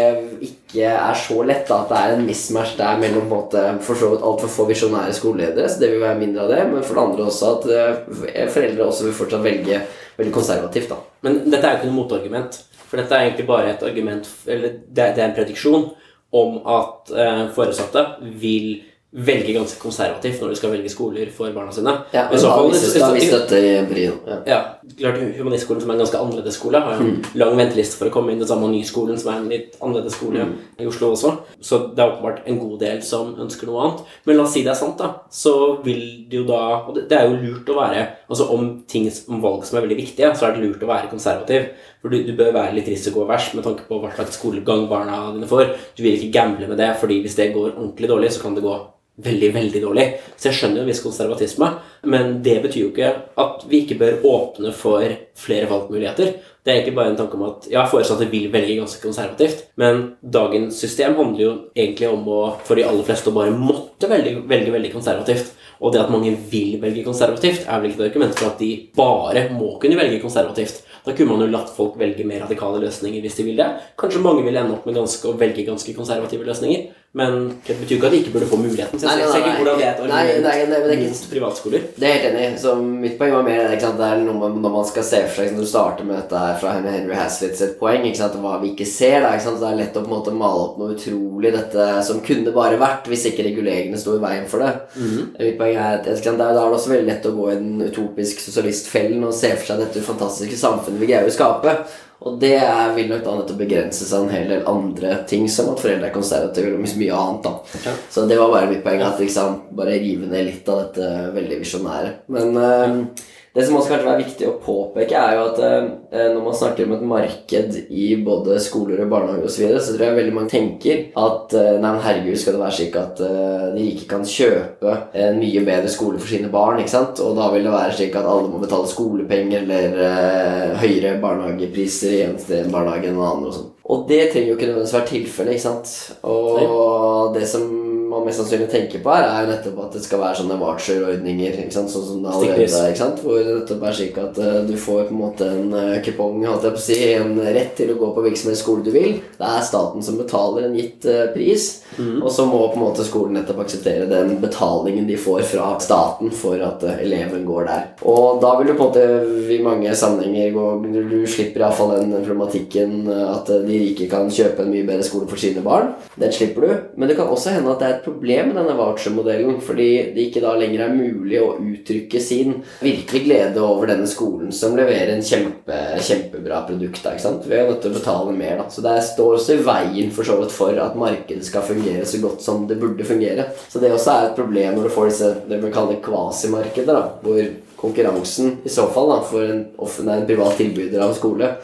ikke er så lett da, at det er en mismatch der mellom måte, for få visjonære skoleledere, så det vil være mindre av det, men for det andre også at eh, foreldre også vil fortsatt velge veldig konservativt. da. Men dette er jo ikke noe motargument. For dette er egentlig bare et argument, eller det er en prediksjon om at eh, foresatte vil velge ganske konservativt når de skal velge skoler for barna sine. Ja, men da, hvis, da vi støtter Brio. Ja. ja. klart Humanistskolen, som er en ganske annerledes skole, har en mm. lang venteliste for å komme inn. Det samme Nyskolen, som er en litt annerledes skole mm. i Oslo også. Så det er åpenbart en god del som ønsker noe annet. Men la oss si det er sant, da. Så vil det jo da Og det, det er jo lurt å være Altså om ting om valg som er veldig viktige, så er det lurt å være konservativ. For du, du bør være litt risikovers med tanke på hva slags skolegang barna dine får. Du vil ikke gamble med det, fordi hvis det går ordentlig dårlig, så kan det gå veldig, veldig dårlig. Så jeg skjønner jo en viss konservatisme, men det betyr jo ikke at vi ikke bør åpne for flere valgmuligheter. Det er egentlig bare en tanke om at ja, foresatte vil velge ganske konservativt, men dagens system handler jo egentlig om å, for de aller fleste å bare måtte velge veldig, veldig konservativt. Og det at mange vil velge konservativt, er vel ikke et argument for at de bare må kunne velge konservativt. Da kunne man jo latt folk velge mer radikale løsninger hvis de vil det. Kanskje mange vil ende opp med ganske, å velge ganske konservative løsninger. Men det betyr ikke at de ikke burde få muligheten. Så jeg ser ikke hvordan det er et argument mot privatskoler. Det er helt enig. Så mitt poeng var mer det, det er noe man, når man skal se for seg Når du starter med dette her fra Henry Haslitz sitt poeng, ikke sant? hva vi ikke ser, da, ikke sant? det er lett å på en måte male opp noe utrolig dette som kunne bare vært hvis ikke reguleringene sto i veien for det. Mm. Mitt poeng er at Da er det også veldig lett å gå i den utopisk sosialistfellen og se for seg dette fantastiske samfunnet vi greier å skape. Og det vil nok da nettopp begrense seg en hel del andre ting, som at foreldre er konservative og mye annet. da. Ja. Så det var bare mitt poeng, at liksom, bare rive ned litt av dette veldig visjonære. Men uh, det som også kanskje er viktig å påpeke, er jo at eh, når man snakker om et marked i både skoler og barnehager osv., så, videre, så tror jeg veldig mange tenker at eh, nei, herregud, skal det være slik at eh, de rike kan kjøpe en mye bedre skole for sine barn, ikke sant? Og da vil det være slik at alle må betale skolepenger eller eh, høyere barnehagepriser i en barnehage enn en annen. Og, sånn. og det trenger jo ikke nødvendigvis være tilfellet, ikke sant? Og det som man mest sannsynlig tenker på her, er jo nettopp at det skal være sånne voucher-ordninger. ikke sant, Sånn som det allerede er. Hvor det nettopp er slik at uh, du får på en måte en uh, kupong, si, en rett til å gå på hvilken som helst skole du vil. Det er staten som betaler en gitt uh, pris, og så må på en måte skolen nettopp akseptere den betalingen de får fra staten for at eleven går der. Og da vil du på en måte i mange sammenhenger gå Du, du slipper iallfall den problematikken at de rike kan kjøpe en mye bedre skole for sine barn. Den slipper du. Men det kan også hende at det er et problem med denne voucher-modellen, fordi det ikke da lenger er mulig å uttrykke sin virkelig glede over denne skolen som leverer en kjempe, kjempebra produkt. Da, ikke sant? Ved å nødt betale mer. Da. Så det står også i veien for så vidt for at markedet skal fungere så godt som det burde fungere. Så det også er et problem når du får disse det vi kaller kvasimarkeder, da, hvor konkurransen i så fall da, for en, en privat tilbyder av skole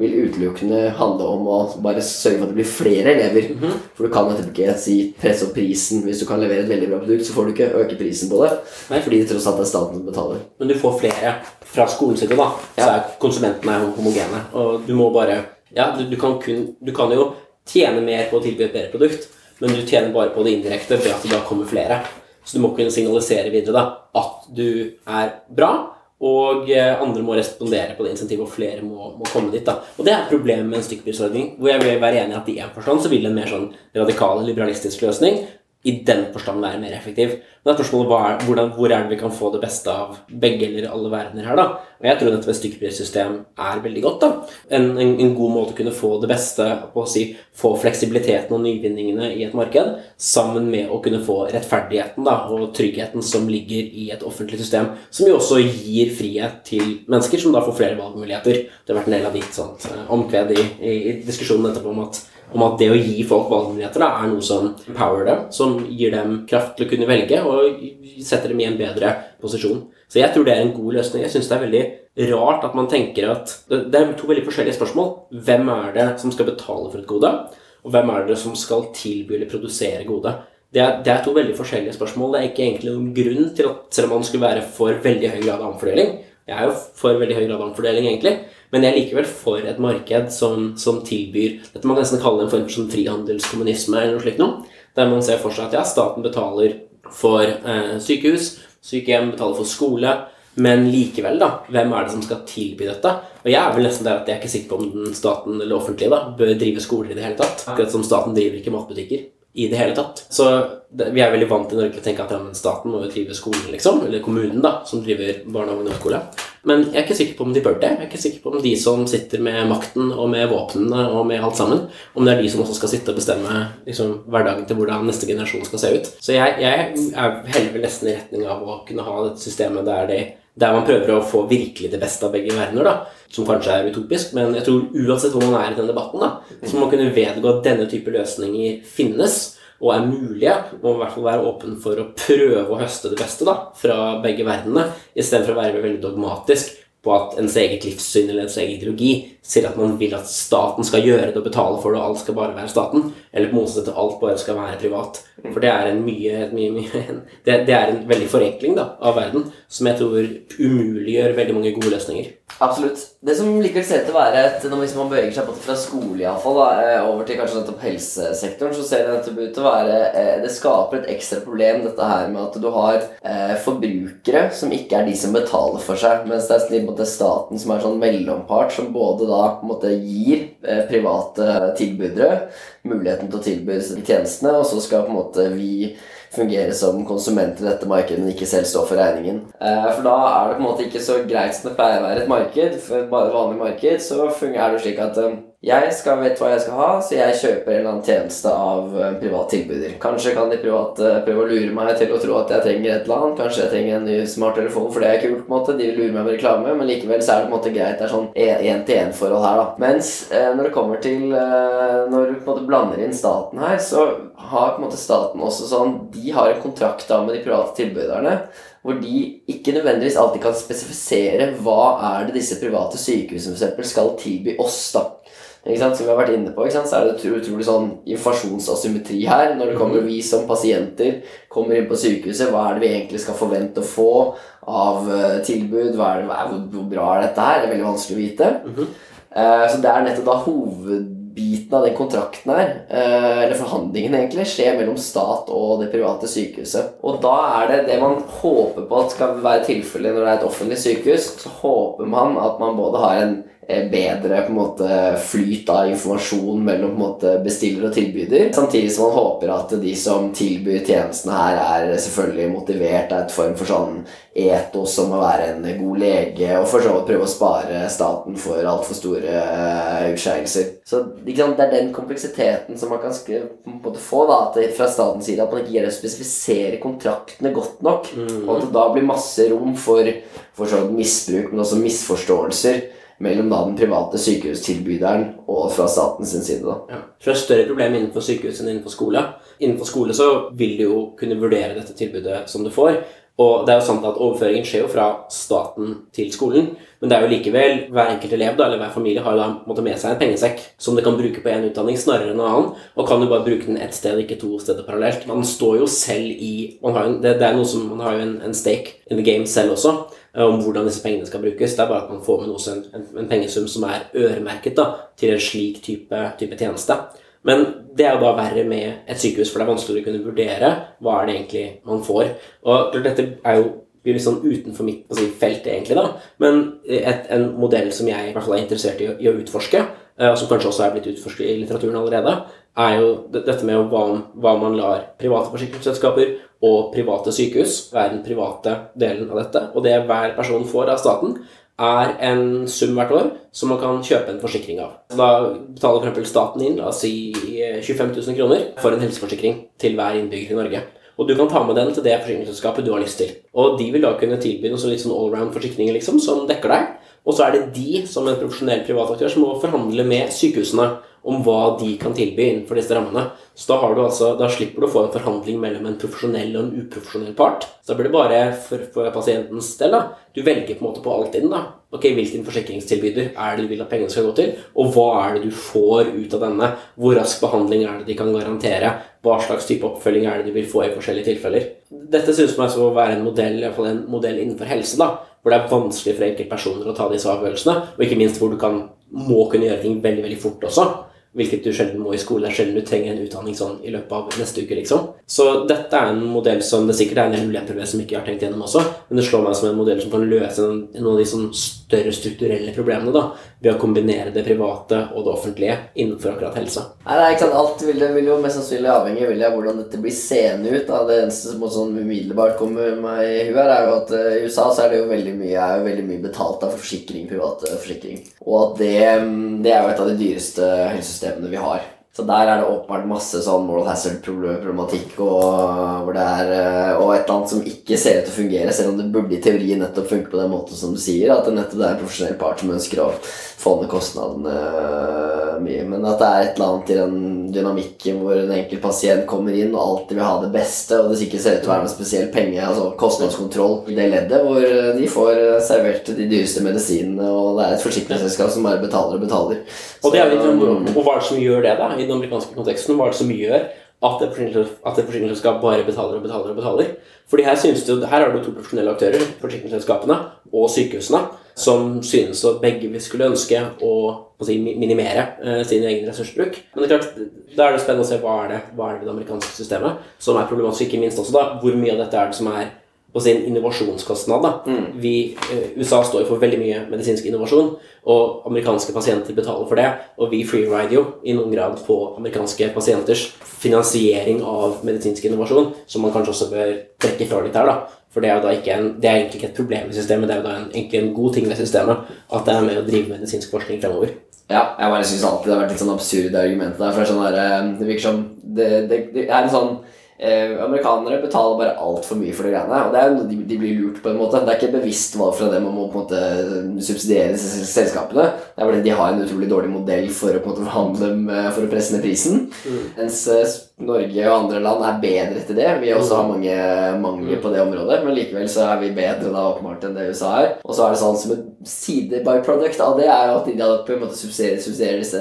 vil utelukkende handle om å bare sørge for at det blir flere elever. For du kan ikke si presse opp prisen. Hvis du kan levere et veldig bra produkt, så får du ikke øke prisen på det. Nei. Fordi det tross alt er staten som betaler. Men du får flere fra skolens side, da. Så er konsumentene homogene. Og du må bare Ja, du, du, kan kun, du kan jo tjene mer på å tilby et bedre produkt, men du tjener bare på det indirekte ved at det da kommer flere. Så du må kunne signalisere videre da at du er bra, og eh, andre må respondere på det insentivet, og flere må, må komme dit. da. Og det er problemet med en stykkprisordning, hvor jeg vil være enig i at i en forstand så vil en mer sånn radikal, liberalistisk løsning i den forstand være mer effektiv. Men spørsmålet er, hvordan, hvor er det vi kan få det beste av begge eller alle verdener her, da? Og jeg tror dette med stykkprissystem er veldig godt, da. En, en, en god måte å kunne få det beste på å si få fleksibiliteten og nyvinningene i et marked, sammen med å kunne få rettferdigheten da, og tryggheten som ligger i et offentlig system, som jo også gir frihet til mennesker, som da får flere valgmuligheter. Det har vært en del av ditt sånt eh, omkved i, i, i diskusjonen etterpå om at om at det å gi folk valgmuligheter er noe som empower dem, som gir dem kraft til å kunne velge og setter dem i en bedre posisjon. Så jeg tror det er en god løsning. Jeg syns det er veldig rart at man tenker at Det er to veldig forskjellige spørsmål. Hvem er det som skal betale for et gode? Og hvem er det som skal tilby eller produsere gode? Det er, det er to veldig forskjellige spørsmål. Det er ikke egentlig noen grunn til at selv om man skulle være for veldig høy grad av omfordeling Jeg er jo for veldig høy grad av omfordeling, egentlig. Men jeg er likevel for et marked som, som tilbyr Dette man kan nesten kalle en form for sånn frihandelskommunisme eller noe slikt noe. Der man ser for seg at ja, staten betaler for eh, sykehus, sykehjem betaler for skole. Men likevel, da, hvem er det som skal tilby dette? Og jeg er vel nesten der at jeg er ikke sikker på om den staten eller offentlige da, bør drive skoler i det hele tatt. Akkurat som staten driver ikke matbutikker i det hele tatt. Så det, vi er veldig vant i Norge å tenke at ja, staten må jo drive skolen, liksom. Eller kommunen, da, som driver barne- og ungdomsskole. Men jeg er ikke sikker på om de bør det. Jeg er ikke sikker på om de som sitter med makten og med våpnene og med alt sammen, om det er de som også skal sitte og bestemme liksom, hverdagen til hvordan neste generasjon skal se ut. Så jeg, jeg er heller nesten i retning av å kunne ha dette systemet der, de, der man prøver å få virkelig det beste av begge verdener, da. Som kanskje er utopisk, men jeg tror uansett hvor man er i den debatten, da, så må man kunne vedgå at denne type løsninger finnes og er mulige, må i hvert fall være åpen for å prøve å høste det beste da, fra begge verdenene, istedenfor å være veldig dogmatisk på at ens eget livssyn eller ens egen ideologi sier at man vil at staten skal gjøre det og betale for det, og alt skal bare være staten, eller på motsatt at alt bare skal være privat. For det er en mye, mye, mye det, det er en veldig forenkling da, av verden som jeg tror umuliggjør veldig mange gode løsninger. Absolutt. Det som likevel ser ut til å være et, Hvis man beveger seg fra skole i alle fall, da, eh, over til kanskje nettopp helsesektoren, så ser det nettopp ut til å være eh, Det skaper et ekstra problem, dette her med at du har eh, forbrukere som ikke er de som betaler for seg, mens det er på måte staten som er sånn mellompart, som både da måte gir eh, private tilbydere muligheten til å tilby tjenestene, og så skal på en måte vi fungere som konsument i dette markedet, men ikke selv stå for regningen. Eh, For da er det på en måte ikke så greit som det pleier å være et marked. For bare vanlig marked så fungerer det slik at eh, jeg skal vet hva jeg skal ha, så jeg kjøper en eller annen tjeneste av en privat tilbyder. Kanskje kan de private prøve å lure meg til å tro at jeg trenger et eller annet. Kanskje jeg trenger en ny smarttelefon, for det er kult. på en måte. De vil lure meg med reklame, men likevel så er det på en måte greit. Det er sånn én-til-én-forhold her, da. Mens eh, når det kommer til eh, Når du på en måte blander inn staten her, så har på en måte staten også sånn De har en kontrakt da med de private tilbyderne hvor de ikke nødvendigvis alltid kan spesifisere hva er det disse private sykehusene for skal tilby oss. da. Som vi har vært inne på, så er det utrolig sånn informasjonsasymmetri her. Når det kommer vi som pasienter kommer inn på sykehuset, hva er det vi egentlig skal forvente å få av eh, tilbud? Hva er det, hvor, bra er dette her? Det er veldig vanskelig å vite. Mm -hmm. Så det er nettopp da hovedbiten av den kontrakten her, eh, eller forhandlingen egentlig, skjer mellom stat og det private sykehuset. Og da er det det man håper på at skal være tilfellet når det er et offentlig sykehus, så håper man at man både har en bedre på en måte flyt av informasjon mellom måte bestiller og tilbyder. Samtidig som man håper at de som tilbyr tjenestene her, er selvfølgelig motivert av et form for sånn etos om å være en god lege, og for så vidt prøve å spare staten for altfor store uh, utskeielser. Så det er den kompleksiteten som man kan få da, fra statens side, at man ikke greier å spesifisere kontraktene godt nok, mm. og at det da blir masse rom for, for sånn misbruk, men også misforståelser mellom da den private sykehustilbyderen og fra statens side. da. Ja. Så det er større problem innenfor sykehus enn innenfor skole. Innenfor skole så vil du jo kunne vurdere dette tilbudet som du får. Og det er jo sant at Overføringen skjer jo fra staten til skolen, men det er jo likevel hver enkelt elev da, eller hver familie har jo da med seg en pengesekk som de kan bruke på én utdanning snarere enn en annen, og kan jo bare bruke den ett sted, ikke to steder parallelt. Man står jo selv i man har jo, det, det, er noe som, man har jo en, en stake in the game selv også. Eh, om hvordan disse pengene skal brukes. Det er bare at man får med noe, en, en, pengesum som er øremerket da, til en slik type, type, tjeneste. Men det er jo da verre med et sykehus, for det er vanskeligere å kunne vurdere hva er det egentlig man får. Og dette er jo blir litt sånn utenfor mitt si, felt, egentlig, da. Men et, en modell som jeg i hvert fall er interessert i, i å utforske, og som kanskje også er blitt utforsket i litteraturen allerede, er jo dette med hva, hva man lar private forsikringsselskaper og private sykehus være den private delen av dette. Og det hver person får av staten, er en sum hvert år som man kan kjøpe en forsikring av. Da betaler f.eks. staten inn la oss si 25 000 kroner for en helseforsikring til hver innbygger i Norge. Og du kan ta med den til det forsikringsselskapet du har lyst til. Og de vil da kunne tilby noen litt sånn allround-forsikringer liksom, som dekker deg. Og så er det de, som en profesjonell privataktør, som må forhandle med sykehusene om hva de kan tilby innenfor disse rammene. Så da, altså, da, slipper du å få en forhandling mellom en profesjonell og en uprofesjonell part. Så da blir det bare for, for pasientens del. da. Du velger på en måte på alltiden da. Ok, Hvilken forsikringstilbyder er det du vil at pengene skal gå til? Og hva er det du får ut av denne? Hvor rask behandling er det de kan garantere? Hva slags type oppfølging er det de vil få i forskjellige tilfeller? Dette synes meg å være en modell, i fall en modell innenfor helse. da, Hvor det er vanskelig for enkeltpersoner å ta disse avgjørelsene. Og ikke minst hvor du kan, må kunne gjøre ting veldig veldig fort også. Hvilket du sjelden må i skole. Det er sjelden du trenger en utdanning sånn i løpet av neste uke. liksom. Så dette er en modell som det sikkert er en del ulemper ved som ikke har tenkt gjennom også, men det slår meg som en modell som kan løse noen av de sånn større strukturelle problemene da, ved å kombinere det private og det offentlige innenfor akkurat helse. Nei, det er ikke sant. Alt vil, vil jo mest sannsynlig avhenge av hvordan dette blir seende ut. Da. Det eneste som sånn umiddelbart kommer meg i huet, er jo at uh, i USA så er det jo veldig mye, er jo veldig mye betalt av forsikring, private forsikring. Og at det, mm, det er jo et av de dyreste helsesystemene vi har. Så der er det åpenbart masse sånn moral hazard-problematikk og, eh, og et eller annet som ikke ser ut til å fungere, selv om det burde i teorien nettopp funke på den måten som du sier. At det nettopp er en profesjonell part som ønsker å få ned kostnadene eh, mye. Men at det er et eller annet i den dynamikken hvor en enkelt pasient kommer inn og alltid vil ha det beste, og det ikke ser ut til å være noe spesiell penge, altså kostnadskontroll i det leddet, hvor de får servert de dyreste medisinene, og det er et forsikringsselskap som bare betaler og betaler. Og, det er litt, og hva er det som gjør det, da? i den amerikanske konteksten? Hva er det som gjør at et forsikringsselskap bare betaler og betaler og betaler? Fordi her, synes du, her har du to profesjonelle aktører, forsikringsselskapene og sykehusene, som synes at begge vi skulle ønske å, å si, minimere eh, sin egen ressursbruk. Men det er klart, da er det spennende å se hva er det, hva er det det amerikanske systemet som er problematisk, ikke minst også da, hvor mye av dette er det som er på sin innovasjonskostnad. Da. Mm. Vi, eh, USA står for veldig mye medisinsk innovasjon, og amerikanske pasienter betaler for det. Og vi freerider jo i noen grad på amerikanske pasienters finansiering av medisinsk innovasjon, som man kanskje også bør trekke fra litt her. da. For det er, jo da ikke en, det er egentlig ikke et problem i systemet, det er jo da en, egentlig en god ting ved systemet at det er med å drive medisinsk forskning fremover. Ja, jeg bare syns alltid det har vært litt sånn absurd argument der. For det, sånn der, eh, det virker som det, det, det er en sånn Eh, amerikanere betaler bare altfor mye for de greiene. Og det er, de, de blir lurt på en måte. Det er ikke bevisst valg fra dem om å på en måte subsidiere selskapene. Det er fordi de har en utrolig dårlig modell for å på en måte forhandle med, for å presse ned prisen. Mm. Mens eh, Norge og andre land er bedre til det. Vi også har mange mangler på det området, men likevel så er vi bedre da åpenbart enn det USA er. Og så er det sånn som et side-byproduct av det er jo at de på en måte subsidierer, disse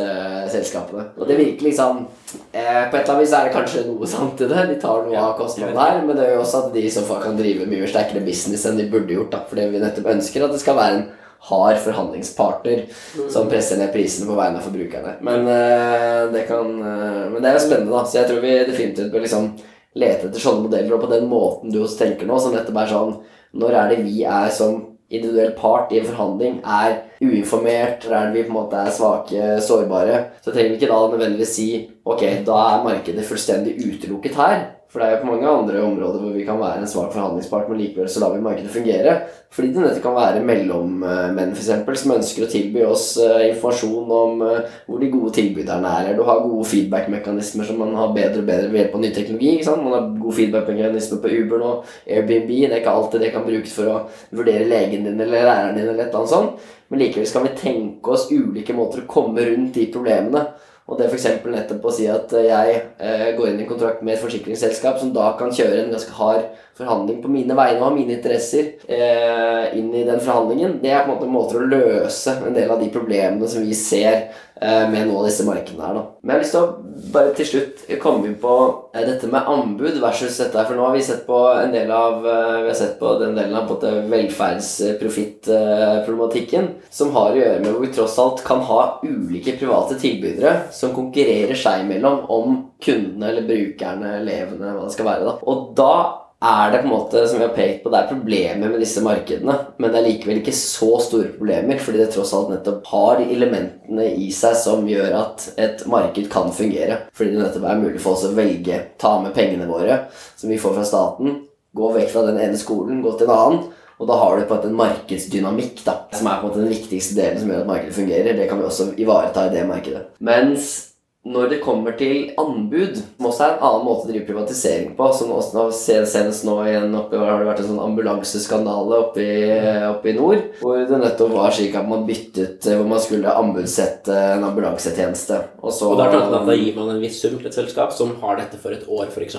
selskapene. Og det virker liksom eh, På et eller annet vis er det kanskje noe sant i det. De tar noe av kostnadene her, men det er jo også at de i så fall kan drive mye sterkere business enn de burde gjort. da Fordi vi nettopp ønsker at det skal være en har forhandlingspartner som presser ned prisene på vegne av forbrukerne. Men, eh, det kan, eh, men det er jo spennende, da. Så jeg tror vi definitivt bør liksom lete etter sånne modeller, og på den måten du også tenker nå, som nettopp er sånn Når er det vi er som individuell part i en forhandling er uinformert, eller er det vi på en måte er svake, sårbare, så trenger vi ikke da nødvendigvis si ok, da er markedet fullstendig utelukket her. For det er jo på mange andre områder hvor vi kan være en svak forhandlingspart, men likevel så lar vi markedet fungere. Fordi det nettopp kan være mellommenn for eksempel, som ønsker å tilby oss eh, informasjon om eh, hvor de gode tilbyderne er. Eller du har gode feedback-mekanismer som man har bedre og bedre ved hjelp av ny teknologi. ikke sant? Man har gode feedback-mekanismer på Uber nå, Airbnb. Det er ikke alltid det kan brukes for å vurdere legen din eller læreren din eller et eller annet sånt. Men likevel skal vi tenke oss ulike måter å komme rundt de problemene. Og det f.eks. nettopp å si at jeg eh, går inn i kontrakt med et forsikringsselskap som da kan kjøre en ganske hard forhandling på mine vegne og mine interesser eh, inn i den forhandlingen. Det er på en måte måter å løse en del av de problemene som vi ser eh, med av disse markedene her. Da. Men jeg har lyst til å bare til slutt komme inn på eh, dette med anbud versus dette her. For nå har vi sett på en del av eh, vi har sett på den delen av velferdsprofittproblematikken som har å gjøre med hvor vi tross alt kan ha ulike private tilbydere som konkurrerer seg imellom om kundene eller brukerne, elevene, hva det skal være. da. Og da er det på en måte, som vi har pekt på, det er problemer med disse markedene, men det er likevel ikke så store problemer, fordi det tross alt nettopp har de elementene i seg som gjør at et marked kan fungere. Fordi det nettopp er mulig for oss å velge, ta med pengene våre som vi får fra staten, gå vekk fra den ene skolen, gå til en annen. Og da har du på en markedsdynamikk, da, som er på en måte den viktigste delen som gjør at markedet fungerer. Det kan vi også ivareta i det markedet. Mens når det kommer til anbud, som også er en annen måte å drive privatisering på som også Senest nå igjen oppe, har det vært en sånn ambulanseskandale oppe oppe i nord, hvor det nettopp var slik at man byttet Hvor man skulle anbudssette en ambulansetjeneste. Og, så, og da, da, da gir man en viss sum til et selskap som har dette for et år, f.eks.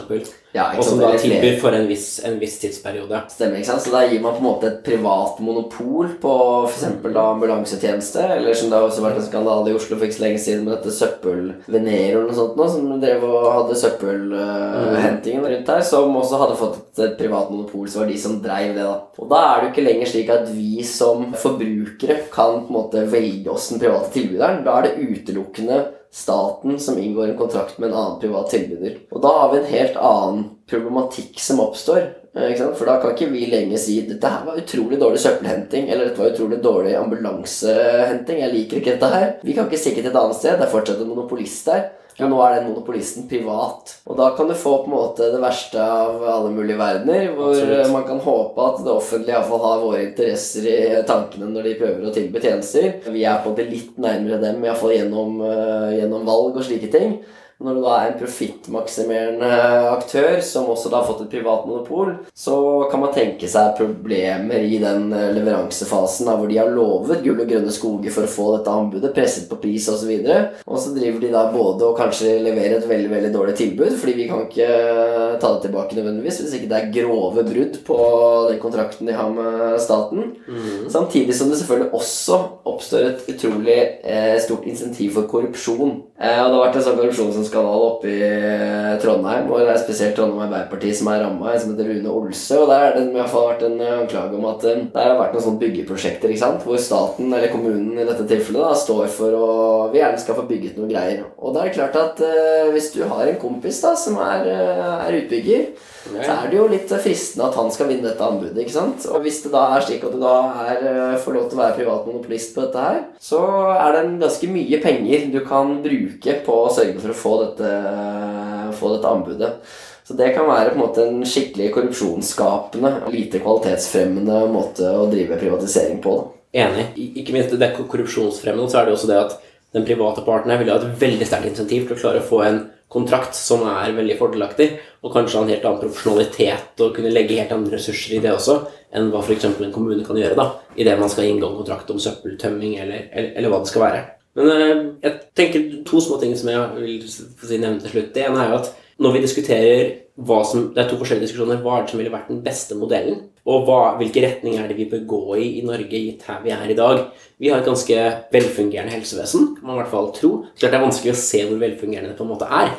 Ja, og som da tilbyr for en viss, en viss, tidsperiode. Stemmer, ikke sant? Så da gir man på en måte et privat monopol på f.eks. ambulansetjeneste, eller som det har også vært en skandale i Oslo for ikke så lenge siden med dette søppel Venero eller noe sånt nå, som drev og hadde søppelhentingen uh, rundt her, som også hadde fått et, et privat monopol, så var de som dreiv det. da. Og da er det jo ikke lenger slik at vi som forbrukere kan på en måte velge oss den private tilbyderen. Da er det utelukkende staten som inngår en kontrakt med en annen privat tilbyder. Og da har vi en helt annen problematikk som oppstår. For da kan ikke vi lenger si dette her var utrolig dårlig søppelhenting eller dette var utrolig dårlig ambulansehenting. Jeg liker ikke dette her. Vi kan ikke stikke til et annet sted. Det er fortsatt en monopolist der. Og nå er den monopolisten privat. Og da kan du få på en måte det verste av alle mulige verdener. Hvor Absolutt. man kan håpe at det offentlige iallfall har våre interesser i tankene når de prøver å tilby tjenester. Vi er på måte litt nærmere dem, iallfall gjennom, uh, gjennom valg og slike ting. Når du da er en profittmaksimerende aktør som også da har fått et privat monopol, så kan man tenke seg problemer i den eh, leveransefasen da, hvor de har lovet gull og grønne skoger for å få dette anbudet, presset på pris osv. Og, så og så driver de da både og kanskje leverer et veldig veldig dårlig tilbud, fordi vi kan ikke ta det tilbake nødvendigvis hvis ikke det er grove brudd på den kontrakten de har med staten. Mm. Samtidig som det selvfølgelig også oppstår et utrolig eh, stort insentiv for korrupsjon. Eh, og det har vært en sånn korrupsjon som ungdomskanal oppe i eh, Trondheim. Og det er spesielt Trondheim Arbeiderparti som er ramma, som heter Rune Olse. Og der har det i hvert fall vært en eh, anklage om at eh, det har vært noen sånne byggeprosjekter ikke sant? hvor staten, eller kommunen i dette tilfellet, da, står for å Vi gjerne skal få bygget noen greier. Og da er det klart at uh, hvis du har en kompis da som er, er utbygger, Nei. så er det jo litt fristende at han skal vinne dette anbudet. ikke sant? Og hvis det da er slik at du da er, får lov til å være privat monopolist på dette her, så er det en ganske mye penger du kan bruke på å sørge for å få dette, få dette anbudet. Så det kan være på en måte en skikkelig korrupsjonsskapende, lite kvalitetsfremmende måte å drive privatisering på. Da. Enig. Ikke minst det korrupsjonsfremmende, så er det også det at den private parten vil ha et veldig sterkt insentiv til å klare å få en kontrakt som er veldig fordelaktig, og kanskje ha en helt annen profesjonalitet og kunne legge helt andre ressurser i det også, enn hva f.eks. en kommune kan gjøre da, idet man skal inngå en kontrakt om søppeltømming eller, eller, eller hva det skal være. Men øh, jeg tenker to små ting som jeg vil si nevne til slutt. Det ene er jo at når vi diskuterer som, Det er to forskjellige diskusjoner. Hva er det som ville vært den beste modellen? Og hva, hvilke retninger er det vi bør gå i i Norge, gitt her vi er i dag? Vi har et ganske velfungerende helsevesen, kan man i hvert fall tro. Klart det er vanskelig å se hvor velfungerende det på en måte er.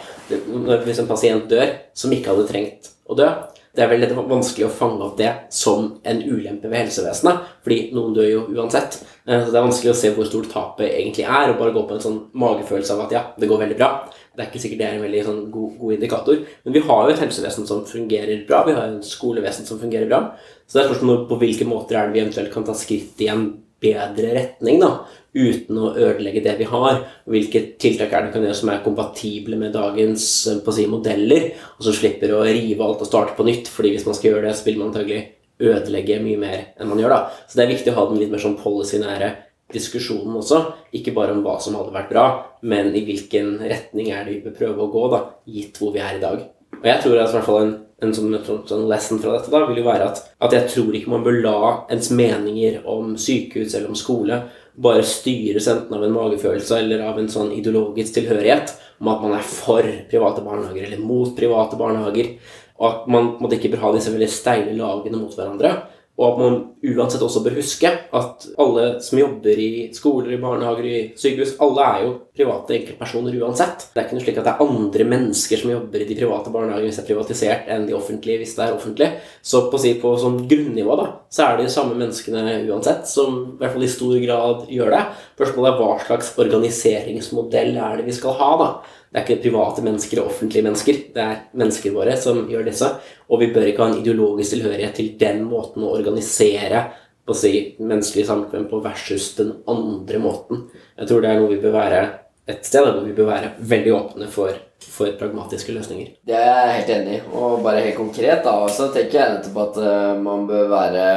Hvis en pasient dør som ikke hadde trengt å dø, Det er veldig vanskelig å fange opp det som en ulempe ved helsevesenet, fordi noen dør jo uansett. Eh, så det er vanskelig å se hvor stort tapet egentlig er, og bare gå på en sånn magefølelse av at ja, det går veldig bra. Det er ikke sikkert det er en veldig sånn, god, god, indikator. Men vi har jo et helsevesen som fungerer bra. Vi har en skolevesen som fungerer bra. Så det er spørsmål på hvilke måter er det vi eventuelt kan ta skritt i en bedre retning, da uten å ødelegge det vi har. Hvilke tiltak er det kan gjøre som er kompatible med dagens eh, si, modeller, og som slipper å rive alt og starte på nytt. fordi hvis man skal gjøre det, så vil man antagelig ødelegge mye mer enn man gjør. da. Så det er viktig å ha den litt mer sånn policynære diskusjonen også. Ikke bare om hva som hadde vært bra, men i hvilken retning er det vi bør prøve å gå, da, gitt hvor vi er i dag. Og jeg tror at i hvert fall en, en sånn, sånn, lesson fra dette da, vil jo være at, at jeg tror ikke man bør la ens meninger om sykehus eller om skole bare styres enten av en magefølelse eller av en sånn ideologisk tilhørighet om at man er for private barnehager eller mot private barnehager, og at man måtte ikke bør ha disse veldig steile lagene mot hverandre. Og at man uansett også bør huske at alle som jobber i skoler, i barnehager, i sykehus, alle er jo private enkeltpersoner uansett. Det er ikke noe slik at det er andre mennesker som jobber i de private barnehagene hvis det er privatisert, enn de offentlige hvis det er offentlig. Så på, si, på sånn grunnivå da, så er det de samme menneskene uansett som i hvert fall i stor grad gjør det. Spørsmålet er hva slags organiseringsmodell er det vi skal ha, da. Det er ikke private mennesker og offentlige mennesker. Det er mennesker våre som gjør disse. Og vi bør ikke ha en ideologisk tilhørighet til den måten å organisere på å si, menneskelig samkvem på versus den andre måten. Jeg tror det er noe vi bør være et sted hvor vi bør være veldig åpne for, for pragmatiske løsninger. Det er jeg helt enig i. Og bare helt konkret da, så tenker jeg nettopp at uh, man bør være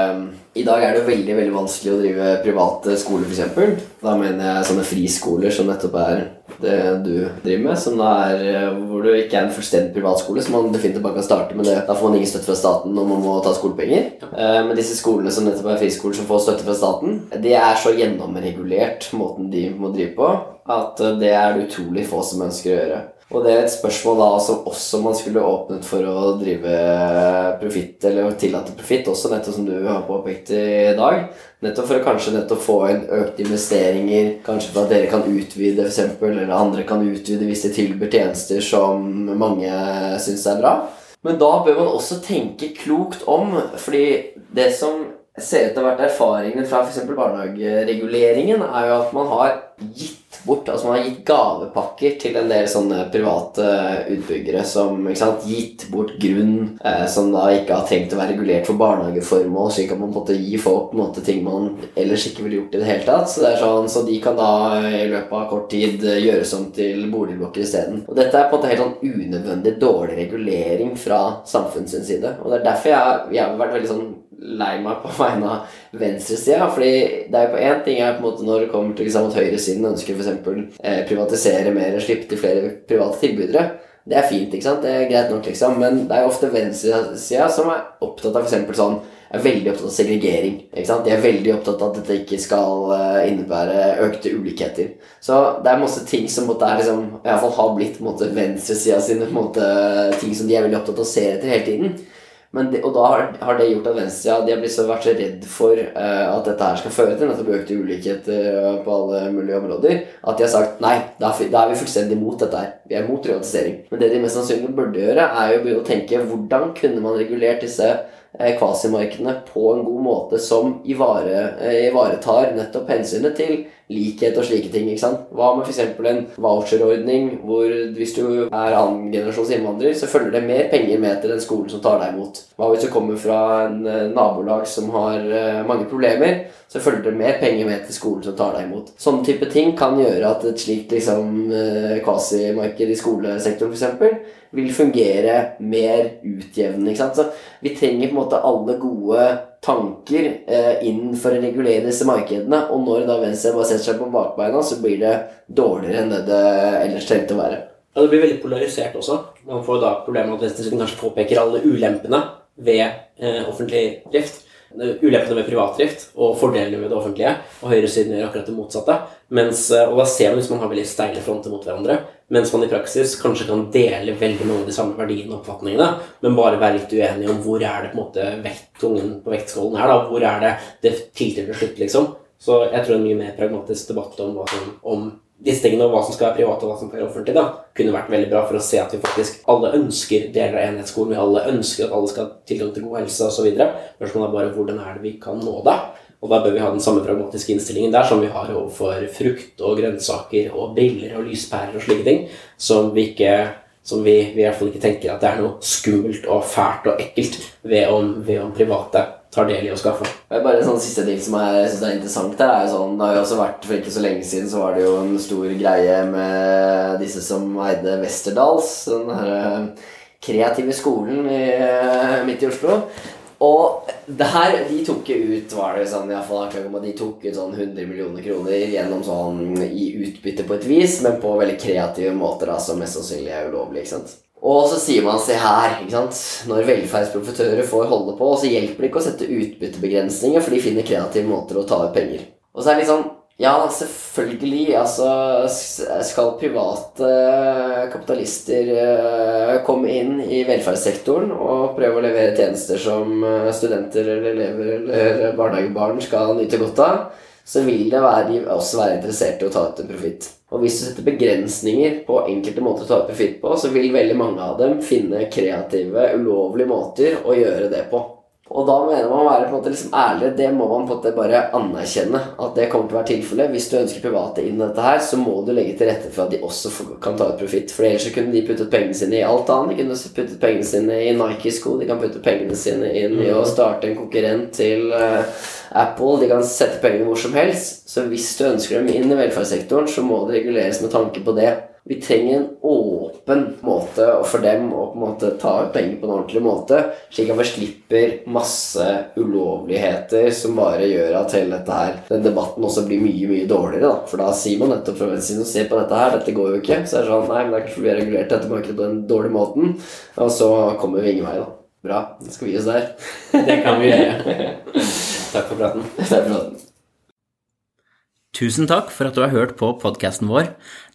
i dag er det veldig veldig vanskelig å drive private skoler, f.eks. Da mener jeg sånne friskoler som nettopp er det du driver med. Som er, eh, hvor du ikke er en fullstendig privatskole, som man definitivt bare kan starte med det. Da får man ingen støtte fra staten når man må ta skolepenger. Eh, men disse skolene som nettopp er friskoler som får støtte fra staten, de er så gjennomregulert måten de må drive på, at det er det utrolig få som ønsker å gjøre. Og det er et spørsmål da som også man skulle åpnet for å drive profitt, eller tillate profitt, også nettopp som du har påpekt i dag. Nettopp for å kanskje nettopp få inn økte investeringer, kanskje for at dere kan utvide f.eks., eller andre kan utvide hvis de tilbyr tjenester som mange syns er bra. Men da bør man også tenke klokt om, fordi det som ser ut til å ha vært erfaringene fra f.eks. barnehagereguleringen, er jo at man har gitt bort Altså man har gitt gavepakker til en del sånne private utbyggere som sant, gitt bort grunn eh, som da ikke har trengt å være regulert for barnehageformål, slik at man måte gir folk på en måte, ting man ellers ikke ville gjort i det hele tatt. Så, det er sånn, så de kan da i løpet av kort tid gjøres om til boligblokker isteden. Og dette er på en måte helt sånn unødvendig dårlig regulering fra samfunnets side. Og det er derfor jeg, jeg har vært veldig sånn lei meg på vegne av venstresida. fordi det er jo på én ting er på en måte når det kommer til liksom, at høyresiden ønsker f.eks. Eh, privatisere mer og slippe til flere private tilbydere. Det er fint, ikke sant? Det er greit nok, liksom. Men det er jo ofte venstresida som er opptatt av f.eks. sånn er veldig opptatt av segregering. ikke sant? De er veldig opptatt av at dette ikke skal uh, innebære økte ulikheter. Så det er masse ting som måtte er liksom, i hvert fall har blitt venstresida sine ting som de er veldig opptatt av å se etter hele tiden. Det, og da har, har, det gjort at venstresida ja, har så, vært så redd for uh, at dette her skal føre til nettopp økte ulikheter uh, på alle mulige områder, at de har sagt nei, da da er vi fullstendig imot dette her. Vi er mot privatisering. Men det de mest sannsynlig burde gjøre, er jo å tenke hvordan kunne man regulert disse uh, kvasimarkedene på en god måte som ivare, ivaretar nettopp hensynet til likhet og slike ting. ikke sant? Hva med f.eks. en voucherordning hvor hvis du er annengenerasjons innvandrer, så følger det mer penger med til den skolen som tar deg imot. Hva hvis du kommer fra en eh, nabolag som har eh, mange problemer, så følger det mer penger med til skolen som tar deg imot. Sånne type ting kan gjøre at et slikt liksom, eh, kvasimarked i skolesektoren f.eks. vil fungere mer utjevnende. ikke sant? Så vi trenger på en måte alle gode tanker eh, inn for å regulere disse markedene. Og når da Venstre bare setter seg på bakbeina, så blir det dårligere enn det det ellers trengte å være. Ja, Det blir veldig polarisert også. Man får da problemet med at venstresiden kanskje påpeker alle ulempene ved eh, offentlig drift ulempene med privatdrift og fordelene med det offentlige. Og høyresiden gjør akkurat det motsatte. Mens, eh, og da ser man hvis man har veldig steile fronter mot hverandre. Mens man i praksis kanskje kan dele veldig mange av de samme verdiene og oppfatningene, men bare være litt uenige om hvor er det på en måte vekttungen på vektskålen her. da, Hvor er det det til slutt, liksom. Så jeg tror en mye mer pragmatisk debatt om, om disse tingene og hva som skal være privat og hva som skal være offentlig, da, kunne vært veldig bra for å se at vi faktisk alle ønsker deler av enhetsskolen. Vi alle ønsker at alle skal ha tilgang til god helse osv. Spørsmålet er bare hvordan er det vi kan nå det? Og da bør vi ha den samme pragmatiske innstillingen der som vi har overfor frukt og grønnsaker og briller og lyspærer og slike ting, som vi ikke som vi, vi, i hvert fall ikke tenker at det er noe skummelt og fælt og ekkelt ved om, ved om private tar del i å skaffe. Bare en sånn siste ting som jeg synes er interessant her, er jo sånn, det har jo også vært For ikke så lenge siden så var det jo en stor greie med disse som eide Westerdals, den her kreative skolen i, midt i Oslo. Og der, de tok ut var det sånn, i fall, de tok ut sånn 100 millioner kroner gjennom sånn i utbytte på et vis, men på veldig kreative måter da, som mest sannsynlig er ulovlig. ikke sant? Og så sier man se her, ikke sant? når velferdsprofitører får holde på, så hjelper det ikke å sette utbyttebegrensninger, for de finner kreative måter å ta ut penger. Og så er det litt sånn ja, selvfølgelig. Altså, skal private kapitalister eh, komme inn i velferdssektoren og prøve å levere tjenester som eh, studenter eller elever eller barnehagebarn skal nyte godt av, så vil det være, også være interessert i å ta ut en profitt. Og hvis du setter begrensninger på enkelte måter å ta ut profitt på, så vil veldig mange av dem finne kreative, ulovlige måter å gjøre det på. Og da mener man å være på en måte liksom ærlig. Det må man på en måte bare anerkjenne at det kommer til å være tilfellet. Hvis du ønsker private inn i dette her, så må du legge til rette for at de også kan ta ut profitt. For ellers så kunne de puttet pengene sine i alt annet. De kunne puttet pengene sine i Nike-sko, de kan putte pengene sine inn i å mm. starte en konkurrent til uh, Apple. De kan sette pengene hvor som helst. Så hvis du ønsker dem inn i velferdssektoren, så må det reguleres med tanke på det. Vi trenger en åpen måte for dem å på en måte ta ut penger på en ordentlig måte, slik at vi slipper masse ulovligheter som bare gjør at hele dette her, den debatten også blir mye mye dårligere. da. For da sier man nettopp fra venstresiden se på dette her, dette går jo ikke. Så er det sånn Nei, men det er kanskje vi har regulert dette markedet på den dårlige måten. Og så kommer vi ingen vei, da. Bra. Da skal vi gi oss der. Det kan vi gjøre. Takk for praten. Takk for praten. Tusen takk for at du har hørt på podkasten vår.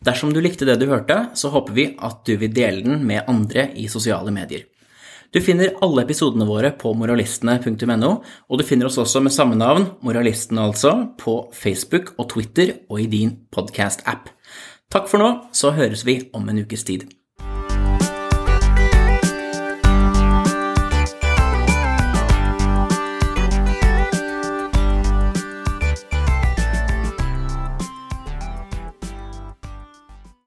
Dersom du likte det du hørte, så håper vi at du vil dele den med andre i sosiale medier. Du finner alle episodene våre på moralistene.no, og du finner oss også med samme navn, Moralistene altså, på Facebook og Twitter og i din podkast-app. Takk for nå, så høres vi om en ukes tid.